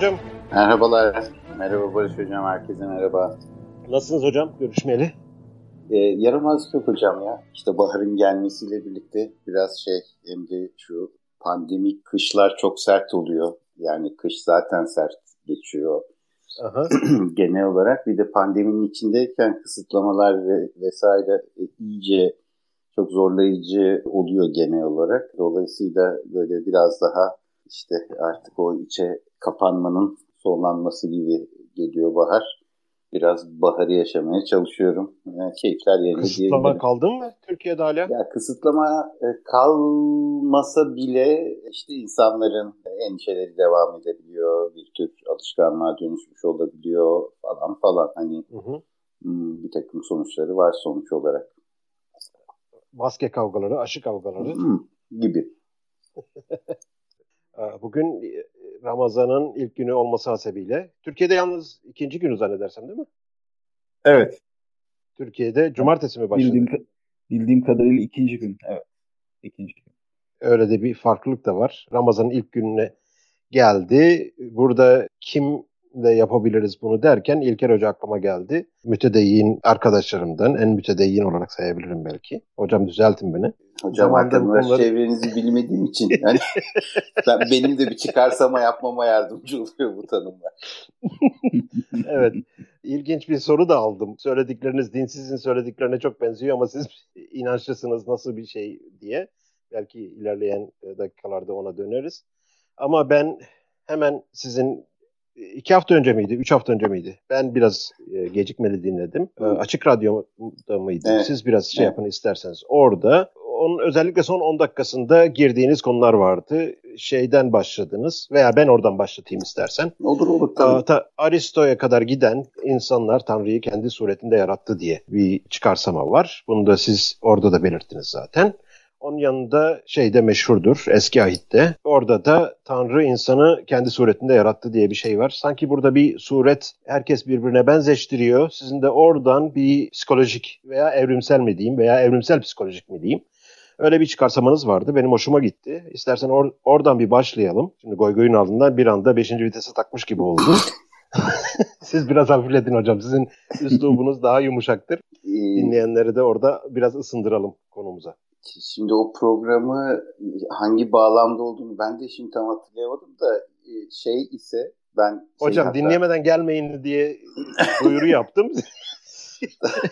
hocam. Merhabalar. Merhaba Barış hocam. Herkese merhaba. Nasılsınız hocam? Görüşmeyeli. Ee, yaramazlık yok hocam ya. İşte baharın gelmesiyle birlikte biraz şey hem de şu pandemik kışlar çok sert oluyor. Yani kış zaten sert geçiyor. Aha. Genel olarak bir de pandeminin içindeyken kısıtlamalar ve vesaire e, iyice çok zorlayıcı oluyor genel olarak. Dolayısıyla böyle biraz daha işte artık o içe kapanmanın sonlanması gibi geliyor bahar. Biraz baharı yaşamaya çalışıyorum. Yani keyifler yerinde Kısıtlama kaldı mı Türkiye'de hala? Ya kısıtlama e, kalmasa bile işte insanların endişeleri devam edebiliyor. Bir tür alışkanlığa dönüşmüş olabiliyor falan falan. Hani hı hı. Hmm, bir takım sonuçları var sonuç olarak. Maske kavgaları, aşı kavgaları. Hı, gibi. Bugün Ramazan'ın ilk günü olması hasebiyle. Türkiye'de yalnız ikinci günü zannedersem değil mi? Evet. Türkiye'de cumartesi mi başladı? Bildiğim, bildiğim kadarıyla ikinci gün. Evet. İkinci gün. Öyle de bir farklılık da var. Ramazan'ın ilk gününe geldi. Burada kim de yapabiliriz bunu derken İlker Hoca aklıma geldi. Mütedeyyin arkadaşlarımdan en mütedeyyin olarak sayabilirim belki. Hocam düzeltin beni. Hocam konuları... çevrenizi bilmediğim için yani ben, benim de bir çıkarsama yapmama yardımcı oluyor bu tanımlar. evet. İlginç bir soru da aldım. Söyledikleriniz dinsizin söylediklerine çok benziyor ama siz inançlısınız nasıl bir şey diye. Belki ilerleyen dakikalarda ona döneriz. Ama ben hemen sizin iki hafta önce miydi, üç hafta önce miydi? Ben biraz e, gecikmeli dinledim. E, açık Radyo'da mıydı? Evet. Siz biraz şey evet. yapın isterseniz. Orada onun özellikle son 10 dakikasında girdiğiniz konular vardı. Şeyden başladınız veya ben oradan başlatayım istersen. Olur olur tabii. Ta, Aristo'ya kadar giden insanlar Tanrı'yı kendi suretinde yarattı diye bir çıkarsama var. Bunu da siz orada da belirttiniz zaten. Onun yanında şey de meşhurdur eski ahitte. Orada da Tanrı insanı kendi suretinde yarattı diye bir şey var. Sanki burada bir suret herkes birbirine benzeştiriyor. Sizin de oradan bir psikolojik veya evrimsel mi diyeyim veya evrimsel psikolojik mi diyeyim. Öyle bir çıkarsamanız vardı. Benim hoşuma gitti. İstersen or- oradan bir başlayalım. Şimdi goy goyun altından bir anda 5. vitese takmış gibi oldu. Siz biraz hafifledin hocam. Sizin üslubunuz daha yumuşaktır. Dinleyenleri de orada biraz ısındıralım konumuza. Şimdi o programı hangi bağlamda olduğunu ben de şimdi tam hatırlayamadım da e, şey ise ben... Şey Hocam hatta... dinlemeden gelmeyin diye duyuru yaptım.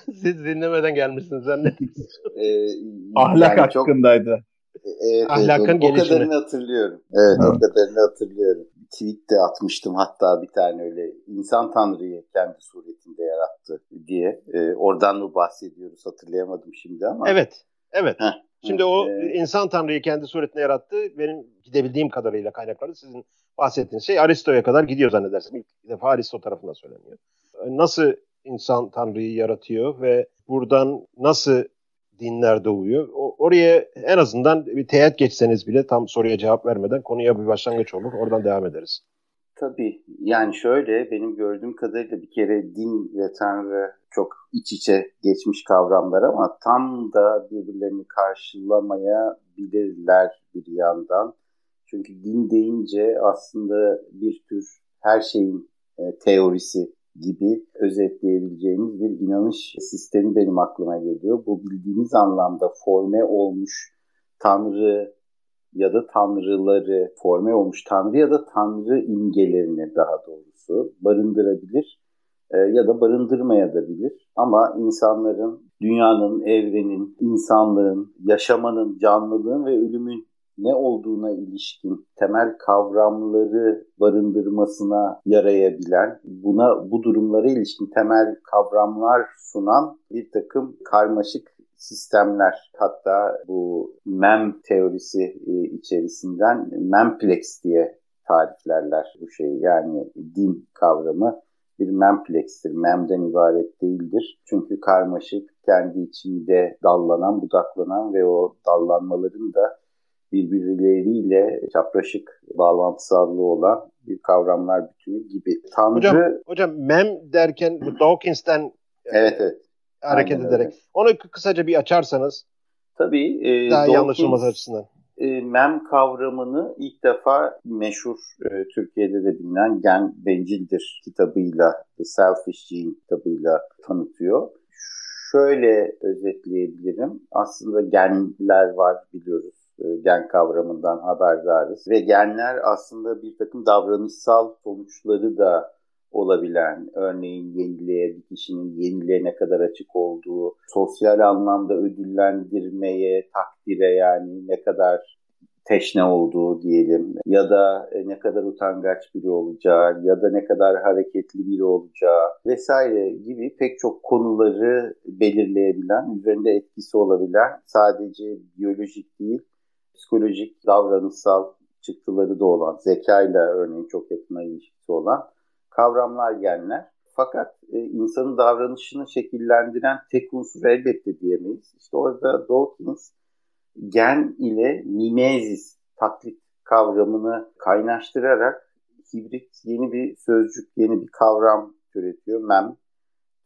Siz dinlemeden gelmişsiniz zannediyorum. Ee, Ahlak yani hakkındaydı. Çok... Evet, Ahlakın evet, gelişini. O kadarını hatırlıyorum. Evet, evet, o kadarını hatırlıyorum. Tweet de atmıştım hatta bir tane öyle insan tanrıyı kendi suretinde yarattı diye. Ee, oradan mı bahsediyoruz hatırlayamadım şimdi ama. Evet, Evet. Heh, Şimdi evet. o insan tanrıyı kendi suretine yarattı. Benim gidebildiğim kadarıyla kaynakları sizin bahsettiğiniz şey Aristo'ya kadar gidiyor zannedersem. İlk defa Aristo tarafından söyleniyor. Nasıl insan tanrıyı yaratıyor ve buradan nasıl dinler doğuyor? O, oraya en azından bir teğet geçseniz bile tam soruya cevap vermeden konuya bir başlangıç olur. Oradan devam ederiz. Tabii. Yani şöyle benim gördüğüm kadarıyla bir kere din ve tanrı çok iç içe geçmiş kavramlar ama tam da birbirlerini karşılamayabilirler bir yandan. Çünkü din deyince aslında bir tür her şeyin e, teorisi gibi özetleyebileceğimiz bir inanış sistemi benim aklıma geliyor. Bu bildiğimiz anlamda forme olmuş tanrı ya da tanrıları forme olmuş tanrı ya da tanrı imgelerini daha doğrusu barındırabilir ya da barındırmayabilir. Ama insanların, dünyanın, evrenin, insanlığın, yaşamanın, canlılığın ve ölümün ne olduğuna ilişkin temel kavramları barındırmasına yarayabilen, buna bu durumlara ilişkin temel kavramlar sunan bir takım karmaşık sistemler. Hatta bu MEM teorisi e, içerisinden MEMPLEX diye tariflerler bu şeyi. Yani din kavramı bir memplex'tir. Mem'den ibaret değildir. Çünkü karmaşık, kendi içinde dallanan, budaklanan ve o dallanmaların da birbirleriyle çapraşık bağlantısallığı olan bir kavramlar bütünü gibi. Tanrı... Hocam, hocam mem derken Dawkins'ten evet, evet. hareket Aynen ederek. Öyle. Onu kısaca bir açarsanız Tabii. E, daha Dawkins, iyi anlaşılması açısından. E, mem kavramını ilk defa meşhur e, Türkiye'de de bilinen Gen Bencildir kitabıyla, The Selfish Gene kitabıyla tanıtıyor. Şöyle özetleyebilirim. Aslında genler var biliyoruz. E, gen kavramından haberdarız. Ve genler aslında bir takım davranışsal sonuçları da olabilen, örneğin yeniliğe, bir kişinin yeniliğe ne kadar açık olduğu, sosyal anlamda ödüllendirmeye, takdire yani ne kadar teşne olduğu diyelim ya da e, ne kadar utangaç biri olacağı ya da ne kadar hareketli biri olacağı vesaire gibi pek çok konuları belirleyebilen, üzerinde etkisi olabilen sadece biyolojik değil, psikolojik, davranışsal çıktıları da olan, zekayla örneğin çok yakına ilişkisi olan kavramlar genler. Fakat e, insanın davranışını şekillendiren tek unsur elbette diyemeyiz. İşte orada Dawkins gen ile mimezis, taklit kavramını kaynaştırarak hibrit yeni bir sözcük, yeni bir kavram türetiyor. Mem.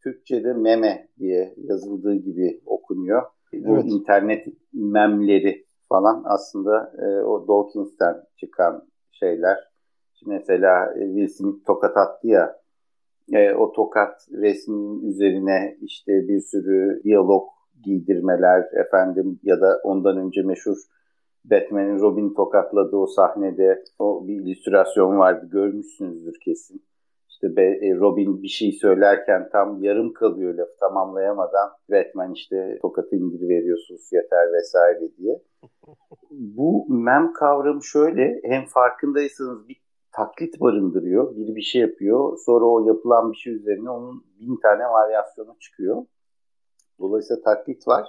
Türkçe'de meme diye yazıldığı gibi okunuyor. Evet. Bu internet memleri falan aslında e, o Dawkins'ten çıkan şeyler mesela e, Will Smith tokat attı ya e, o tokat resminin üzerine işte bir sürü diyalog giydirmeler efendim ya da ondan önce meşhur Batman'in Robin tokatladığı o sahnede o bir illüstrasyon vardı görmüşsünüzdür kesin. İşte e, Robin bir şey söylerken tam yarım kalıyor laf tamamlayamadan Batman işte tokatı indir veriyor sus yeter vesaire diye. Bu mem kavramı şöyle hem farkındaysanız bir taklit barındırıyor. Biri bir şey yapıyor. Sonra o yapılan bir şey üzerine onun bin tane varyasyonu çıkıyor. Dolayısıyla taklit var.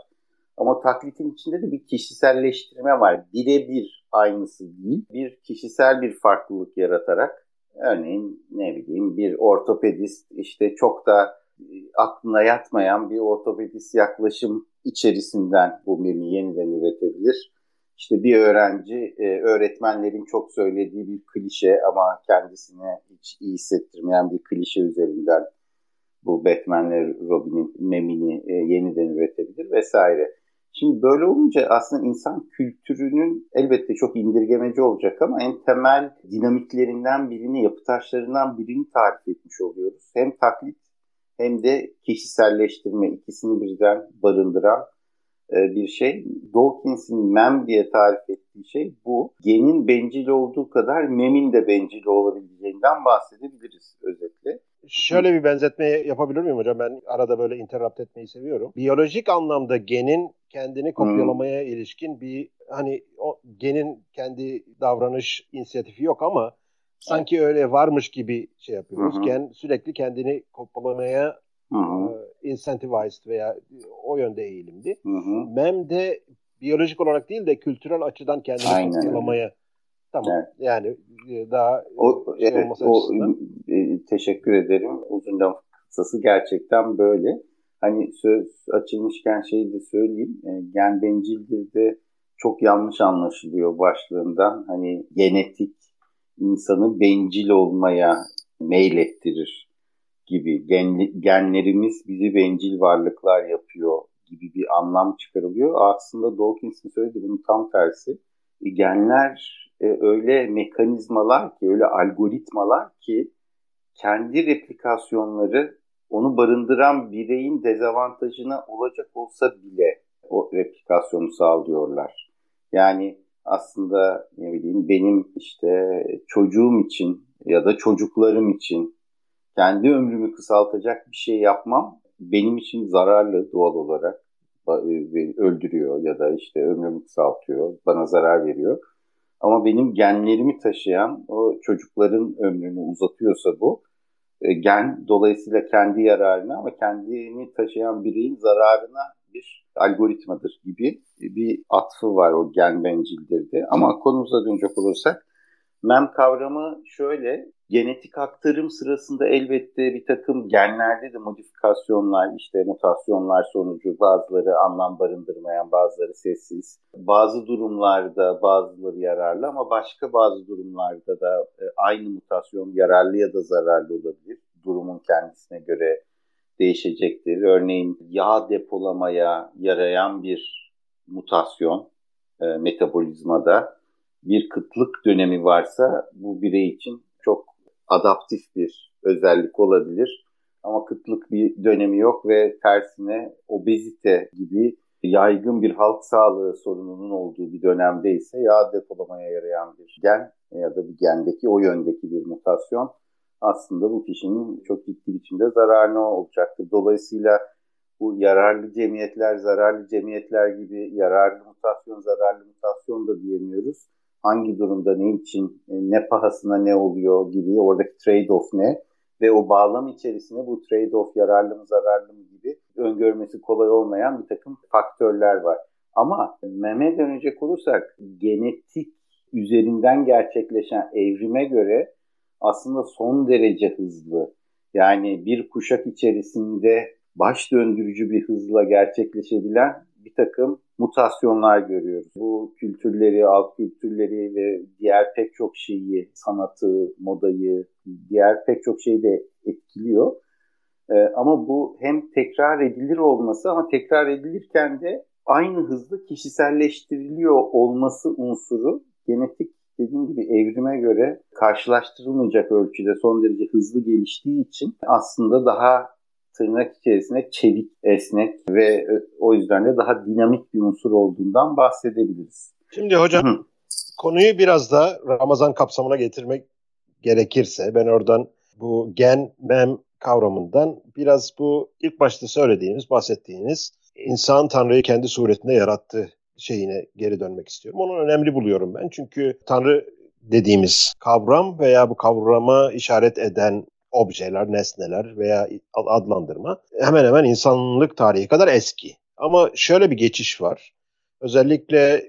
Ama taklitin içinde de bir kişiselleştirme var. Birebir aynısı değil. Bir kişisel bir farklılık yaratarak örneğin ne bileyim bir ortopedist işte çok da e, aklına yatmayan bir ortopedist yaklaşım içerisinden bu mimi yeniden üretebilir işte bir öğrenci e, öğretmenlerin çok söylediği bir klişe ama kendisine hiç iyi hissettirmeyen bir klişe üzerinden bu Batman'le Robin'in memini e, yeniden üretebilir vesaire. Şimdi böyle olunca aslında insan kültürünün elbette çok indirgemeci olacak ama en temel dinamiklerinden birini, yapı taşlarından birini tarif etmiş oluyoruz. Hem taklit hem de kişiselleştirme ikisini birden barındıran bir şey. Dawkins'in mem diye tarif ettiği şey bu. Genin bencil olduğu kadar memin de bencil olabileceğinden bahsedebiliriz özetle. Şöyle bir benzetme yapabilir miyim hocam? Ben arada böyle interrupt etmeyi seviyorum. Biyolojik anlamda genin kendini kopyalamaya hmm. ilişkin bir hani o genin kendi davranış inisiyatifi yok ama sanki öyle varmış gibi şey yapıyoruz. Hı Gen sürekli kendini kopyalamaya Hı hı. İncentivized veya o yönde eğilimdi. Hı hı. MEM de biyolojik olarak değil de kültürel açıdan kendini kopyalamaya tamam evet. yani e, daha o, şey evet, o, açısından. E, teşekkür ederim. Uzun laf kısası gerçekten böyle. Hani söz açılmışken şeyi de söyleyeyim. E, gen bencildir de çok yanlış anlaşılıyor başlığından. Hani genetik insanı bencil olmaya meylettirir gibi gen, genlerimiz bizi bencil varlıklar yapıyor gibi bir anlam çıkarılıyor. Aslında Dawkins'in söylediği bunun tam tersi. E, genler e, öyle mekanizmalar ki, öyle algoritmalar ki kendi replikasyonları onu barındıran bireyin dezavantajına olacak olsa bile o replikasyonu sağlıyorlar. Yani aslında ne bileyim benim işte çocuğum için ya da çocuklarım için kendi ömrümü kısaltacak bir şey yapmam benim için zararlı doğal olarak e, öldürüyor ya da işte ömrümü kısaltıyor, bana zarar veriyor. Ama benim genlerimi taşıyan o çocukların ömrünü uzatıyorsa bu e, gen dolayısıyla kendi yararına ama kendini taşıyan bireyin zararına bir algoritmadır gibi bir atfı var o gen bencildirdi. Ama konumuza dönecek olursak MEM kavramı şöyle, genetik aktarım sırasında elbette bir takım genlerde de modifikasyonlar, işte mutasyonlar sonucu bazıları anlam barındırmayan, bazıları sessiz. Bazı durumlarda bazıları yararlı ama başka bazı durumlarda da e, aynı mutasyon yararlı ya da zararlı olabilir. Durumun kendisine göre değişecektir. Örneğin yağ depolamaya yarayan bir mutasyon e, metabolizmada bir kıtlık dönemi varsa bu birey için adaptif bir özellik olabilir. Ama kıtlık bir dönemi yok ve tersine obezite gibi yaygın bir halk sağlığı sorununun olduğu bir dönemde ise yağ depolamaya yarayan bir gen ya da bir gendeki o yöndeki bir mutasyon aslında bu kişinin çok ciddi biçimde zararına olacaktır. Dolayısıyla bu yararlı cemiyetler, zararlı cemiyetler gibi yararlı mutasyon, zararlı mutasyon da diyemiyoruz. Hangi durumda ne için, e, ne pahasına ne oluyor gibi oradaki trade-off ne ve o bağlam içerisinde bu trade-off yararlı mı zararlı mı gibi öngörmesi kolay olmayan bir takım faktörler var. Ama meme dönecek olursak genetik üzerinden gerçekleşen evrime göre aslında son derece hızlı. Yani bir kuşak içerisinde baş döndürücü bir hızla gerçekleşebilen bir takım mutasyonlar görüyoruz. Bu kültürleri, alt kültürleri ve diğer pek çok şeyi, sanatı, modayı, diğer pek çok şeyi de etkiliyor. Ee, ama bu hem tekrar edilir olması ama tekrar edilirken de aynı hızda kişiselleştiriliyor olması unsuru genetik dediğim gibi evrime göre karşılaştırılmayacak ölçüde son derece hızlı geliştiği için aslında daha tırnak içerisinde çevik, esnek ve e, o yüzden de daha dinamik bir unsur olduğundan bahsedebiliriz. Şimdi hocam Hı. konuyu biraz da Ramazan kapsamına getirmek gerekirse ben oradan bu gen, mem kavramından biraz bu ilk başta söylediğimiz, bahsettiğiniz insan Tanrı'yı kendi suretinde yarattı şeyine geri dönmek istiyorum. Onu önemli buluyorum ben. Çünkü Tanrı dediğimiz kavram veya bu kavrama işaret eden objeler, nesneler veya adlandırma hemen hemen insanlık tarihi kadar eski. Ama şöyle bir geçiş var. Özellikle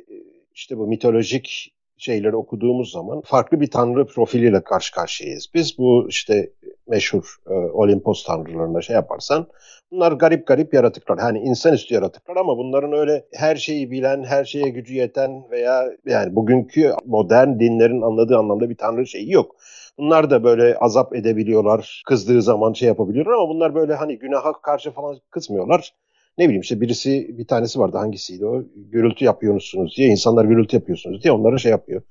işte bu mitolojik şeyleri okuduğumuz zaman farklı bir tanrı profiliyle karşı karşıyayız. Biz bu işte meşhur e, Olimpos tanrılarına şey yaparsan bunlar garip garip yaratıklar. Hani insanüstü yaratıklar ama bunların öyle her şeyi bilen, her şeye gücü yeten veya yani bugünkü modern dinlerin anladığı anlamda bir tanrı şeyi yok. Bunlar da böyle azap edebiliyorlar. Kızdığı zaman şey yapabiliyorlar ama bunlar böyle hani günaha karşı falan kızmıyorlar. Ne bileyim işte birisi bir tanesi vardı hangisiydi o? Gürültü yapıyorsunuz diye insanlar gürültü yapıyorsunuz diye onlara şey yapıyor.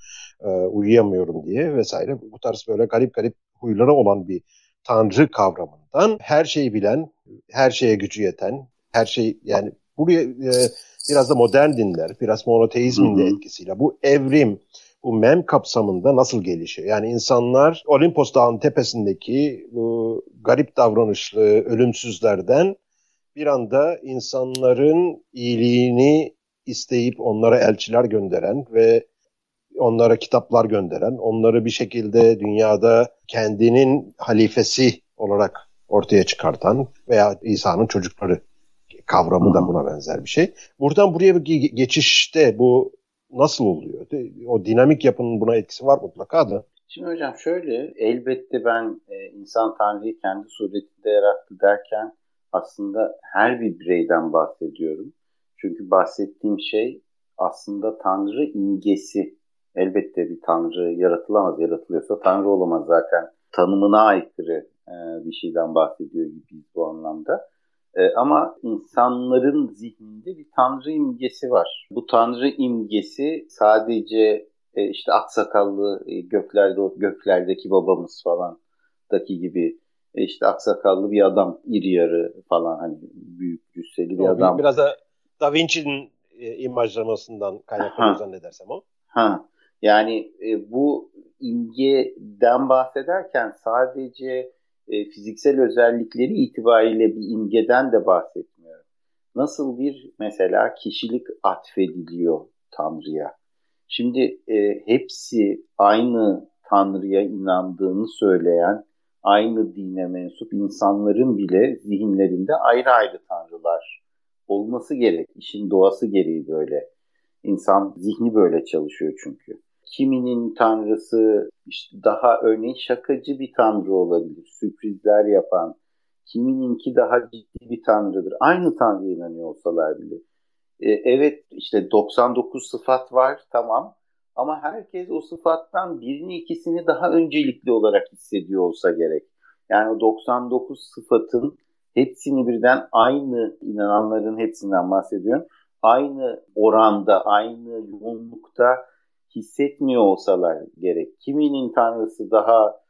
Uyuyamıyorum diye vesaire. Bu tarz böyle garip garip huyları olan bir tanrı kavramından her şeyi bilen, her şeye gücü yeten, her şey yani buraya e, biraz da modern dinler, biraz monoteizmin de etkisiyle bu evrim, bu mem kapsamında nasıl gelişiyor? Yani insanlar Olimpos Dağı'nın tepesindeki bu garip davranışlı ölümsüzlerden bir anda insanların iyiliğini isteyip onlara elçiler gönderen ve onlara kitaplar gönderen, onları bir şekilde dünyada kendinin halifesi olarak ortaya çıkartan veya İsa'nın çocukları kavramı da buna benzer bir şey. Buradan buraya bir geçişte bu nasıl oluyor? O dinamik yapının buna etkisi var mutlaka da. Şimdi hocam şöyle, elbette ben e, insan Tanrı'yı kendi suretinde yarattı derken aslında her bir bireyden bahsediyorum. Çünkü bahsettiğim şey aslında Tanrı imgesi. Elbette bir Tanrı yaratılamaz, yaratılıyorsa Tanrı olamaz zaten. Tanımına aykırı e, bir şeyden bahsediyor gibiyiz bu anlamda. E, ama insanların zihninde bir tanrı imgesi var. Bu tanrı imgesi sadece e, işte aksakallı göklerde göklerdeki babamız falan daki gibi işte aksakallı bir adam iri yarı falan hani büyük cüsseli bir o, adam. Biraz da Da Vinci'nin imajlamasından kaynaklanıyor zannedersem o. Ha. Yani e, bu imgeden bahsederken sadece e, fiziksel özellikleri itibariyle bir imgeden de bahsetmiyorum. Nasıl bir mesela kişilik atfediliyor Tanrı'ya? Şimdi e, hepsi aynı Tanrı'ya inandığını söyleyen, aynı dine mensup insanların bile zihinlerinde ayrı ayrı tanrılar olması gerek. İşin doğası gereği böyle. İnsan zihni böyle çalışıyor çünkü. Kiminin tanrısı işte daha örneğin şakacı bir tanrı olabilir. Sürprizler yapan. Kimininki daha ciddi bir tanrıdır. Aynı tanrıya inanıyor olsalar bile. Ee, evet işte 99 sıfat var tamam. Ama herkes o sıfattan birini ikisini daha öncelikli olarak hissediyor olsa gerek. Yani o 99 sıfatın hepsini birden aynı inananların hepsinden bahsediyorum aynı oranda, aynı yoğunlukta hissetmiyor olsalar gerek. Kiminin tanrısı daha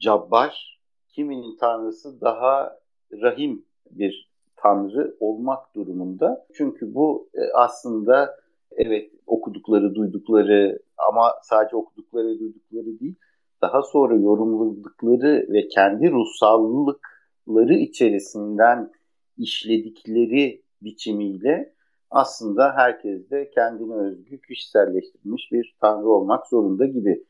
cabbar, kiminin tanrısı daha rahim bir tanrı olmak durumunda. Çünkü bu e, aslında evet okudukları, duydukları ama sadece okudukları duydukları değil, daha sonra yorumladıkları ve kendi ruhsallıkları içerisinden işledikleri biçimiyle aslında herkes de kendine özgü kişiselleştirilmiş bir tanrı olmak zorunda gibi.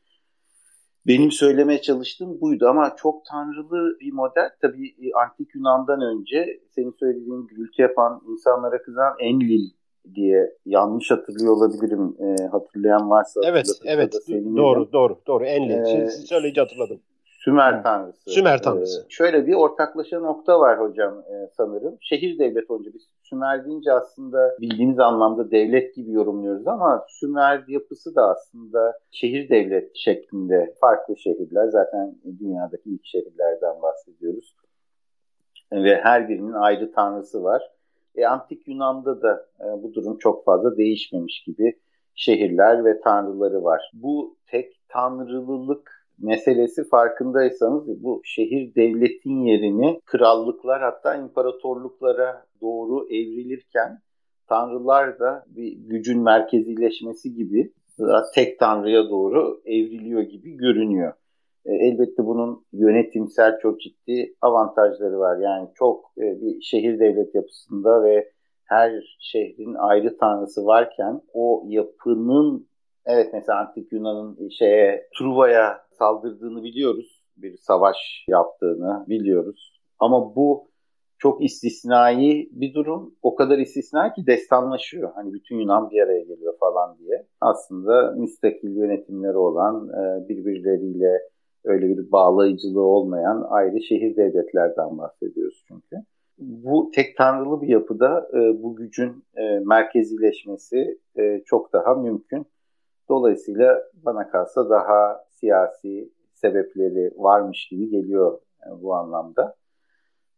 Benim söylemeye çalıştığım buydu ama çok tanrılı bir model. Tabii e, antik Yunan'dan önce senin söylediğin gürültü yapan, insanlara kızan Enlil diye yanlış hatırlıyor olabilirim. E, hatırlayan varsa Evet, evet. Doğru, doğru, doğru. Enlil. Ee, söyleyince hatırladım. Sümer tanrısı. Sümer tanrısı. Ee, şöyle bir ortaklaşa nokta var hocam e, sanırım. Şehir devlet olunca biz Sümer deyince aslında bildiğimiz anlamda devlet gibi yorumluyoruz ama Sümer yapısı da aslında şehir devlet şeklinde farklı şehirler. Zaten dünyadaki ilk şehirlerden bahsediyoruz. Ve her birinin ayrı tanrısı var. E, Antik Yunan'da da e, bu durum çok fazla değişmemiş gibi şehirler ve tanrıları var. Bu tek tanrılılık meselesi farkındaysanız bu şehir devletin yerini krallıklar hatta imparatorluklara doğru evrilirken tanrılar da bir gücün merkezileşmesi gibi tek tanrıya doğru evriliyor gibi görünüyor. E, elbette bunun yönetimsel çok ciddi avantajları var. Yani çok e, bir şehir devlet yapısında ve her şehrin ayrı tanrısı varken o yapının evet mesela Antik Yunan'ın şeye Truva'ya saldırdığını biliyoruz. Bir savaş yaptığını biliyoruz. Ama bu çok istisnai bir durum. O kadar istisnai ki destanlaşıyor. Hani bütün Yunan bir araya geliyor falan diye. Aslında müstakil yönetimleri olan e, birbirleriyle öyle bir bağlayıcılığı olmayan ayrı şehir devletlerden bahsediyoruz çünkü. Bu tek tanrılı bir yapıda e, bu gücün e, merkezileşmesi çok daha mümkün. Dolayısıyla bana kalsa daha siyasi sebepleri varmış gibi geliyor yani bu anlamda.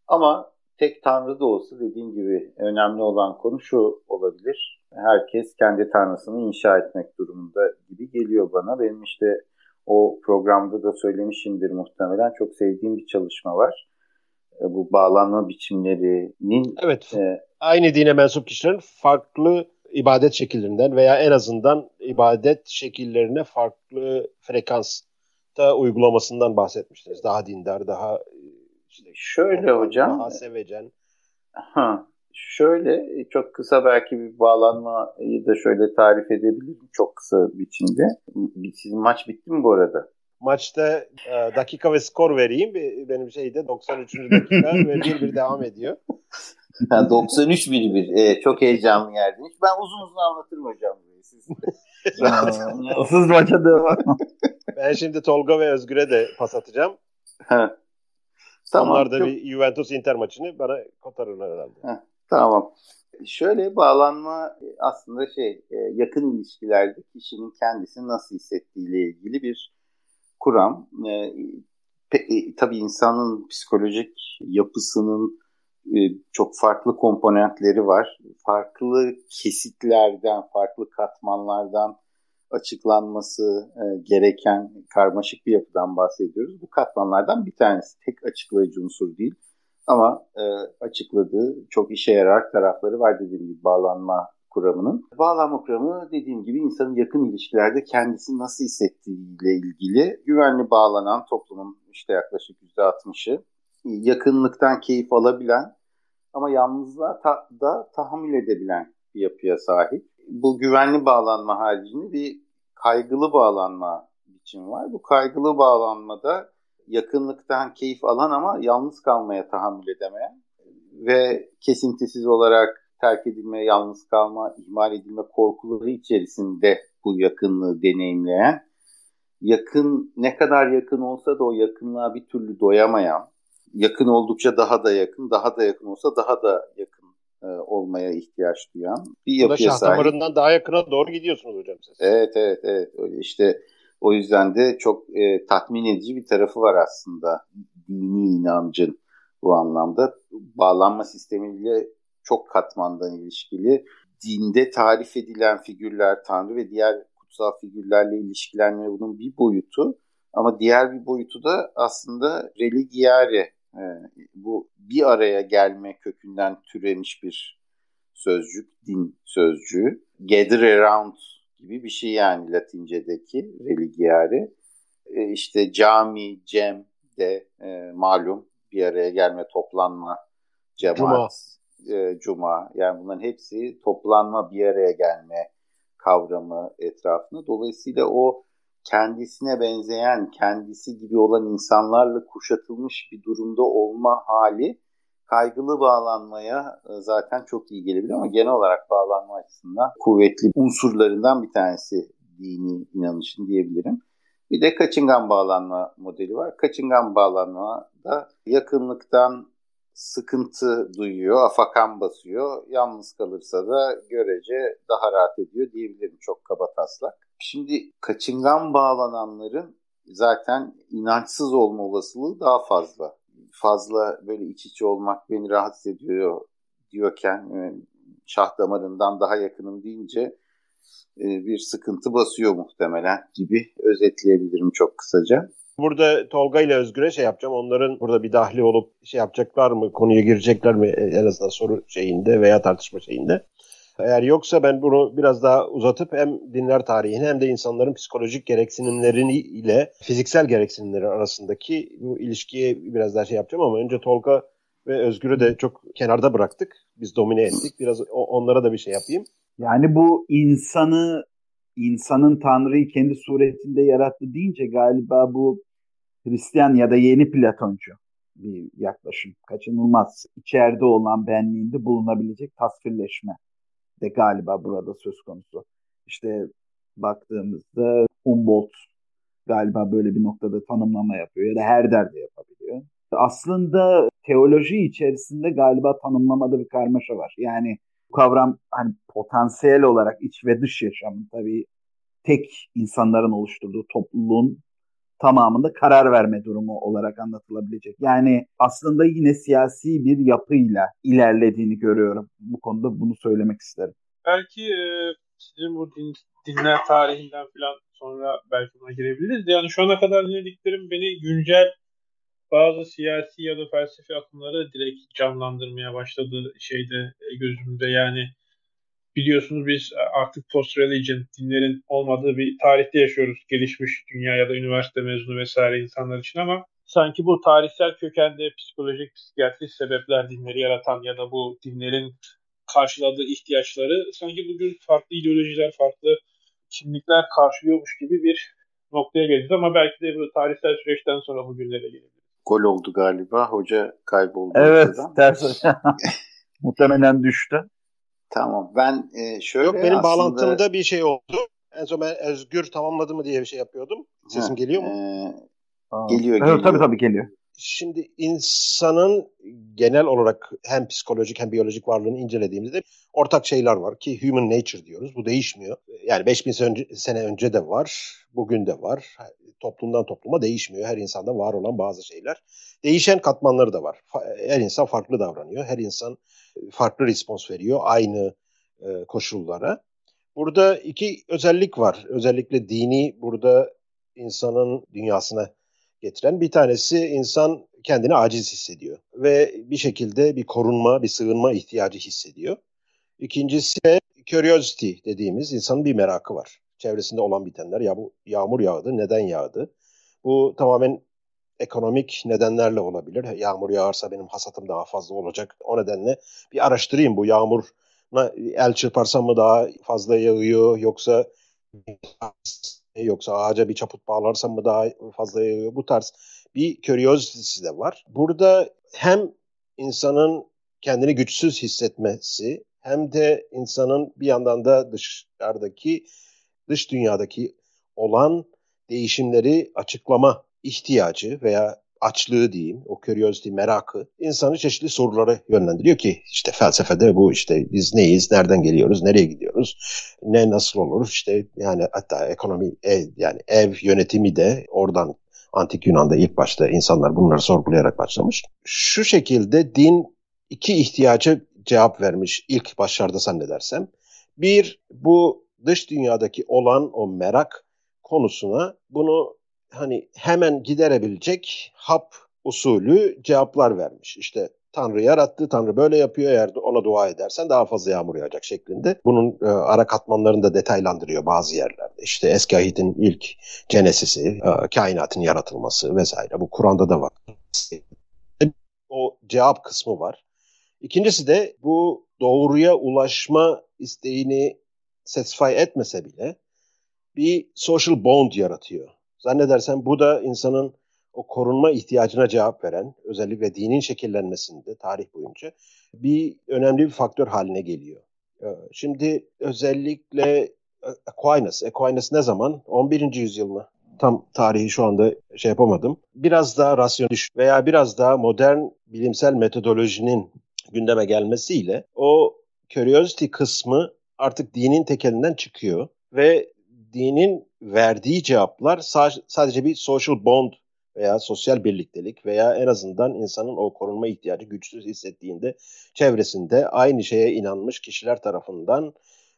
Ama tek tanrı da olsa dediğim gibi önemli olan konu şu olabilir. Herkes kendi tanrısını inşa etmek durumunda gibi geliyor bana. Benim işte o programda da söylemişimdir muhtemelen. Çok sevdiğim bir çalışma var. E, bu bağlanma biçimlerinin... Evet. E, aynı dine mensup kişilerin farklı ibadet şekillerinden veya en azından ibadet şekillerine farklı frekansta uygulamasından bahsetmiştiniz. Daha dindar, daha işte şöyle hocam daha sevecen. Ha, şöyle çok kısa belki bir bağlanmayı da şöyle tarif edebilirim çok kısa biçimde. Sizin maç bitti mi bu arada? Maçta e, dakika ve skor vereyim. Benim şeyde 93. dakika ve 1-1 devam ediyor. 93 1-1. Ee, çok heyecanlı yerdiniz. Ben uzun uzun anlatırım hocam. Siz Hız maça devam. ben şimdi Tolga ve Özgür'e de pas atacağım. Ha. Tamam. Onlar da çok... bir Juventus Inter maçını bana kotarırlar herhalde. Ha. Tamam. Şöyle bağlanma aslında şey e, yakın ilişkilerde kişinin kendisini nasıl hissettiğiyle ilgili bir kuram. E, e, tabii insanın psikolojik yapısının e, çok farklı komponentleri var. Farklı kesitlerden, farklı katmanlardan açıklanması e, gereken karmaşık bir yapıdan bahsediyoruz. Bu katmanlardan bir tanesi tek açıklayıcı unsur değil. Ama e, açıkladığı çok işe yarar tarafları var dediğim gibi bağlanma kuramının. Bağlanma kuramı dediğim gibi insanın yakın ilişkilerde kendisini nasıl hissettiğiyle ilgili güvenli bağlanan toplumun işte yaklaşık %60'ı yakınlıktan keyif alabilen ama yalnızlığa ta, da tahammül edebilen bir yapıya sahip. Bu güvenli bağlanma haricinde bir kaygılı bağlanma biçimi var. Bu kaygılı bağlanmada yakınlıktan keyif alan ama yalnız kalmaya tahammül edemeyen ve kesintisiz olarak terk edilme, yalnız kalma, ihmal edilme korkuları içerisinde bu yakınlığı deneyimleyen, yakın ne kadar yakın olsa da o yakınlığa bir türlü doyamayan, yakın oldukça daha da yakın, daha da yakın olsa daha da yakın e, olmaya ihtiyaç duyan bir yapıya sahip. damarından daha yakına doğru gidiyorsunuz hocam siz. Evet, evet, evet. İşte o yüzden de çok e, tatmin edici bir tarafı var aslında dini inancın bu anlamda. Bağlanma sistemiyle çok katmandan ilişkili dinde tarif edilen figürler, Tanrı ve diğer kutsal figürlerle ilişkilenme bunun bir boyutu. Ama diğer bir boyutu da aslında religiare, e, bu bir araya gelme kökünden türemiş bir sözcük, din sözcüğü. Gather around gibi bir şey yani Latince'deki religiare. E, işte cami, cem de e, malum bir araya gelme, toplanma, cemaat, cuma. E, cuma. Yani bunların hepsi toplanma, bir araya gelme kavramı etrafında. Dolayısıyla o kendisine benzeyen, kendisi gibi olan insanlarla kuşatılmış bir durumda olma hali kaygılı bağlanmaya e, zaten çok iyi gelebilir ama genel olarak bağlanma açısından kuvvetli unsurlarından bir tanesi dini inanışın diyebilirim. Bir de kaçıngan bağlanma modeli var. Kaçıngan bağlanma da yakınlıktan sıkıntı duyuyor, afakan basıyor. Yalnız kalırsa da görece daha rahat ediyor diyebilirim çok kaba taslak. Şimdi kaçıngan bağlananların zaten inançsız olma olasılığı daha fazla. Fazla böyle iç içe olmak beni rahatsız ediyor diyorken e, şah damarından daha yakınım deyince e, bir sıkıntı basıyor muhtemelen gibi özetleyebilirim çok kısaca. Burada Tolga ile Özgür'e şey yapacağım. Onların burada bir dahli olup şey yapacaklar mı? Konuya girecekler mi? En azından soru şeyinde veya tartışma şeyinde. Eğer yoksa ben bunu biraz daha uzatıp hem dinler tarihini hem de insanların psikolojik gereksinimlerini ile fiziksel gereksinimleri arasındaki bu ilişkiye biraz daha şey yapacağım ama önce Tolga ve Özgür'ü de çok kenarda bıraktık. Biz domine ettik. Biraz onlara da bir şey yapayım. Yani bu insanı insanın Tanrı'yı kendi suretinde yarattı deyince galiba bu Hristiyan ya da yeni Platoncu bir yaklaşım. Kaçınılmaz. İçeride olan benliğinde bulunabilecek tasvirleşme de galiba burada söz konusu. İşte baktığımızda Humboldt galiba böyle bir noktada tanımlama yapıyor ya da Herder de yapabiliyor. Aslında teoloji içerisinde galiba tanımlamada bir karmaşa var. Yani bu kavram hani potansiyel olarak iç ve dış yaşamın tabii tek insanların oluşturduğu topluluğun tamamında karar verme durumu olarak anlatılabilecek. Yani aslında yine siyasi bir yapıyla ilerlediğini görüyorum. Bu konuda bunu söylemek isterim. Belki e, sizin bu din, dinler tarihinden falan sonra belki buna girebiliriz. Yani şu ana kadar dinlediklerim beni güncel bazı siyasi ya da felsefi akımları direkt canlandırmaya başladı şeyde e, gözümde. Yani biliyorsunuz biz artık post-religion dinlerin olmadığı bir tarihte yaşıyoruz. Gelişmiş dünya ya da üniversite mezunu vesaire insanlar için ama sanki bu tarihsel kökende psikolojik, psikiyatrik sebepler dinleri yaratan ya da bu dinlerin karşıladığı ihtiyaçları sanki bugün farklı ideolojiler, farklı kimlikler karşılıyormuş gibi bir noktaya geleceğiz ama belki de bu tarihsel süreçten sonra bugünlere gelebiliriz. Gol oldu galiba. Hoca kayboldu. Evet, ters. Muhtemelen düştü. Tamam ben e, şöyle Yok benim aslında... bağlantımda bir şey oldu. En son ben Özgür tamamladı mı diye bir şey yapıyordum. Sesim ha, geliyor mu? E, geliyor geliyor. tabii tabii geliyor. Şimdi insanın genel olarak hem psikolojik hem biyolojik varlığını incelediğimizde ortak şeyler var ki human nature diyoruz. Bu değişmiyor. Yani 5000 sene önce de var, bugün de var. Toplumdan topluma değişmiyor. Her insanda var olan bazı şeyler. Değişen katmanları da var. Her insan farklı davranıyor. Her insan farklı respons veriyor aynı e, koşullara. Burada iki özellik var. Özellikle dini burada insanın dünyasına getiren. Bir tanesi insan kendini aciz hissediyor ve bir şekilde bir korunma, bir sığınma ihtiyacı hissediyor. İkincisi de curiosity dediğimiz insanın bir merakı var. Çevresinde olan bitenler ya bu yağmur yağdı, neden yağdı? Bu tamamen ekonomik nedenlerle olabilir. Yağmur yağarsa benim hasatım daha fazla olacak. O nedenle bir araştırayım bu yağmur el çırparsam mı daha fazla yağıyor yoksa yoksa ağaca bir çaput bağlarsam mı daha fazla yağıyor. Bu tarz bir curiosity de var. Burada hem insanın kendini güçsüz hissetmesi hem de insanın bir yandan da dışarıdaki dış dünyadaki olan değişimleri açıklama ihtiyacı veya açlığı diyeyim, o curiosity, merakı insanı çeşitli sorulara yönlendiriyor ki işte felsefede bu işte biz neyiz, nereden geliyoruz, nereye gidiyoruz, ne nasıl olur işte yani hatta ekonomi ev, yani ev yönetimi de oradan antik Yunan'da ilk başta insanlar bunları sorgulayarak başlamış. Şu şekilde din iki ihtiyacı cevap vermiş ilk başlarda zannedersem. Bir, bu dış dünyadaki olan o merak konusuna bunu hani hemen giderebilecek hap usulü cevaplar vermiş. İşte Tanrı yarattı, Tanrı böyle yapıyor eğer ona dua edersen daha fazla yağmur yağacak şeklinde. Bunun e, ara katmanlarını da detaylandırıyor bazı yerlerde. İşte eski ahitin ilk cenesisi, e, kainatın yaratılması vesaire. Bu Kur'an'da da var. O cevap kısmı var. İkincisi de bu doğruya ulaşma isteğini satisfy etmese bile bir social bond yaratıyor. Zannedersen bu da insanın o korunma ihtiyacına cevap veren, özellikle dinin şekillenmesinde tarih boyunca bir önemli bir faktör haline geliyor. Ee, şimdi özellikle e, Aquinas, Aquinas ne zaman? 11. yüzyıl mı? Tam tarihi şu anda şey yapamadım. Biraz daha rasyonel veya biraz daha modern bilimsel metodolojinin gündeme gelmesiyle o curiosity kısmı artık dinin tekelinden çıkıyor ve dinin verdiği cevaplar sadece bir social bond veya sosyal birliktelik veya en azından insanın o korunma ihtiyacı güçsüz hissettiğinde çevresinde aynı şeye inanmış kişiler tarafından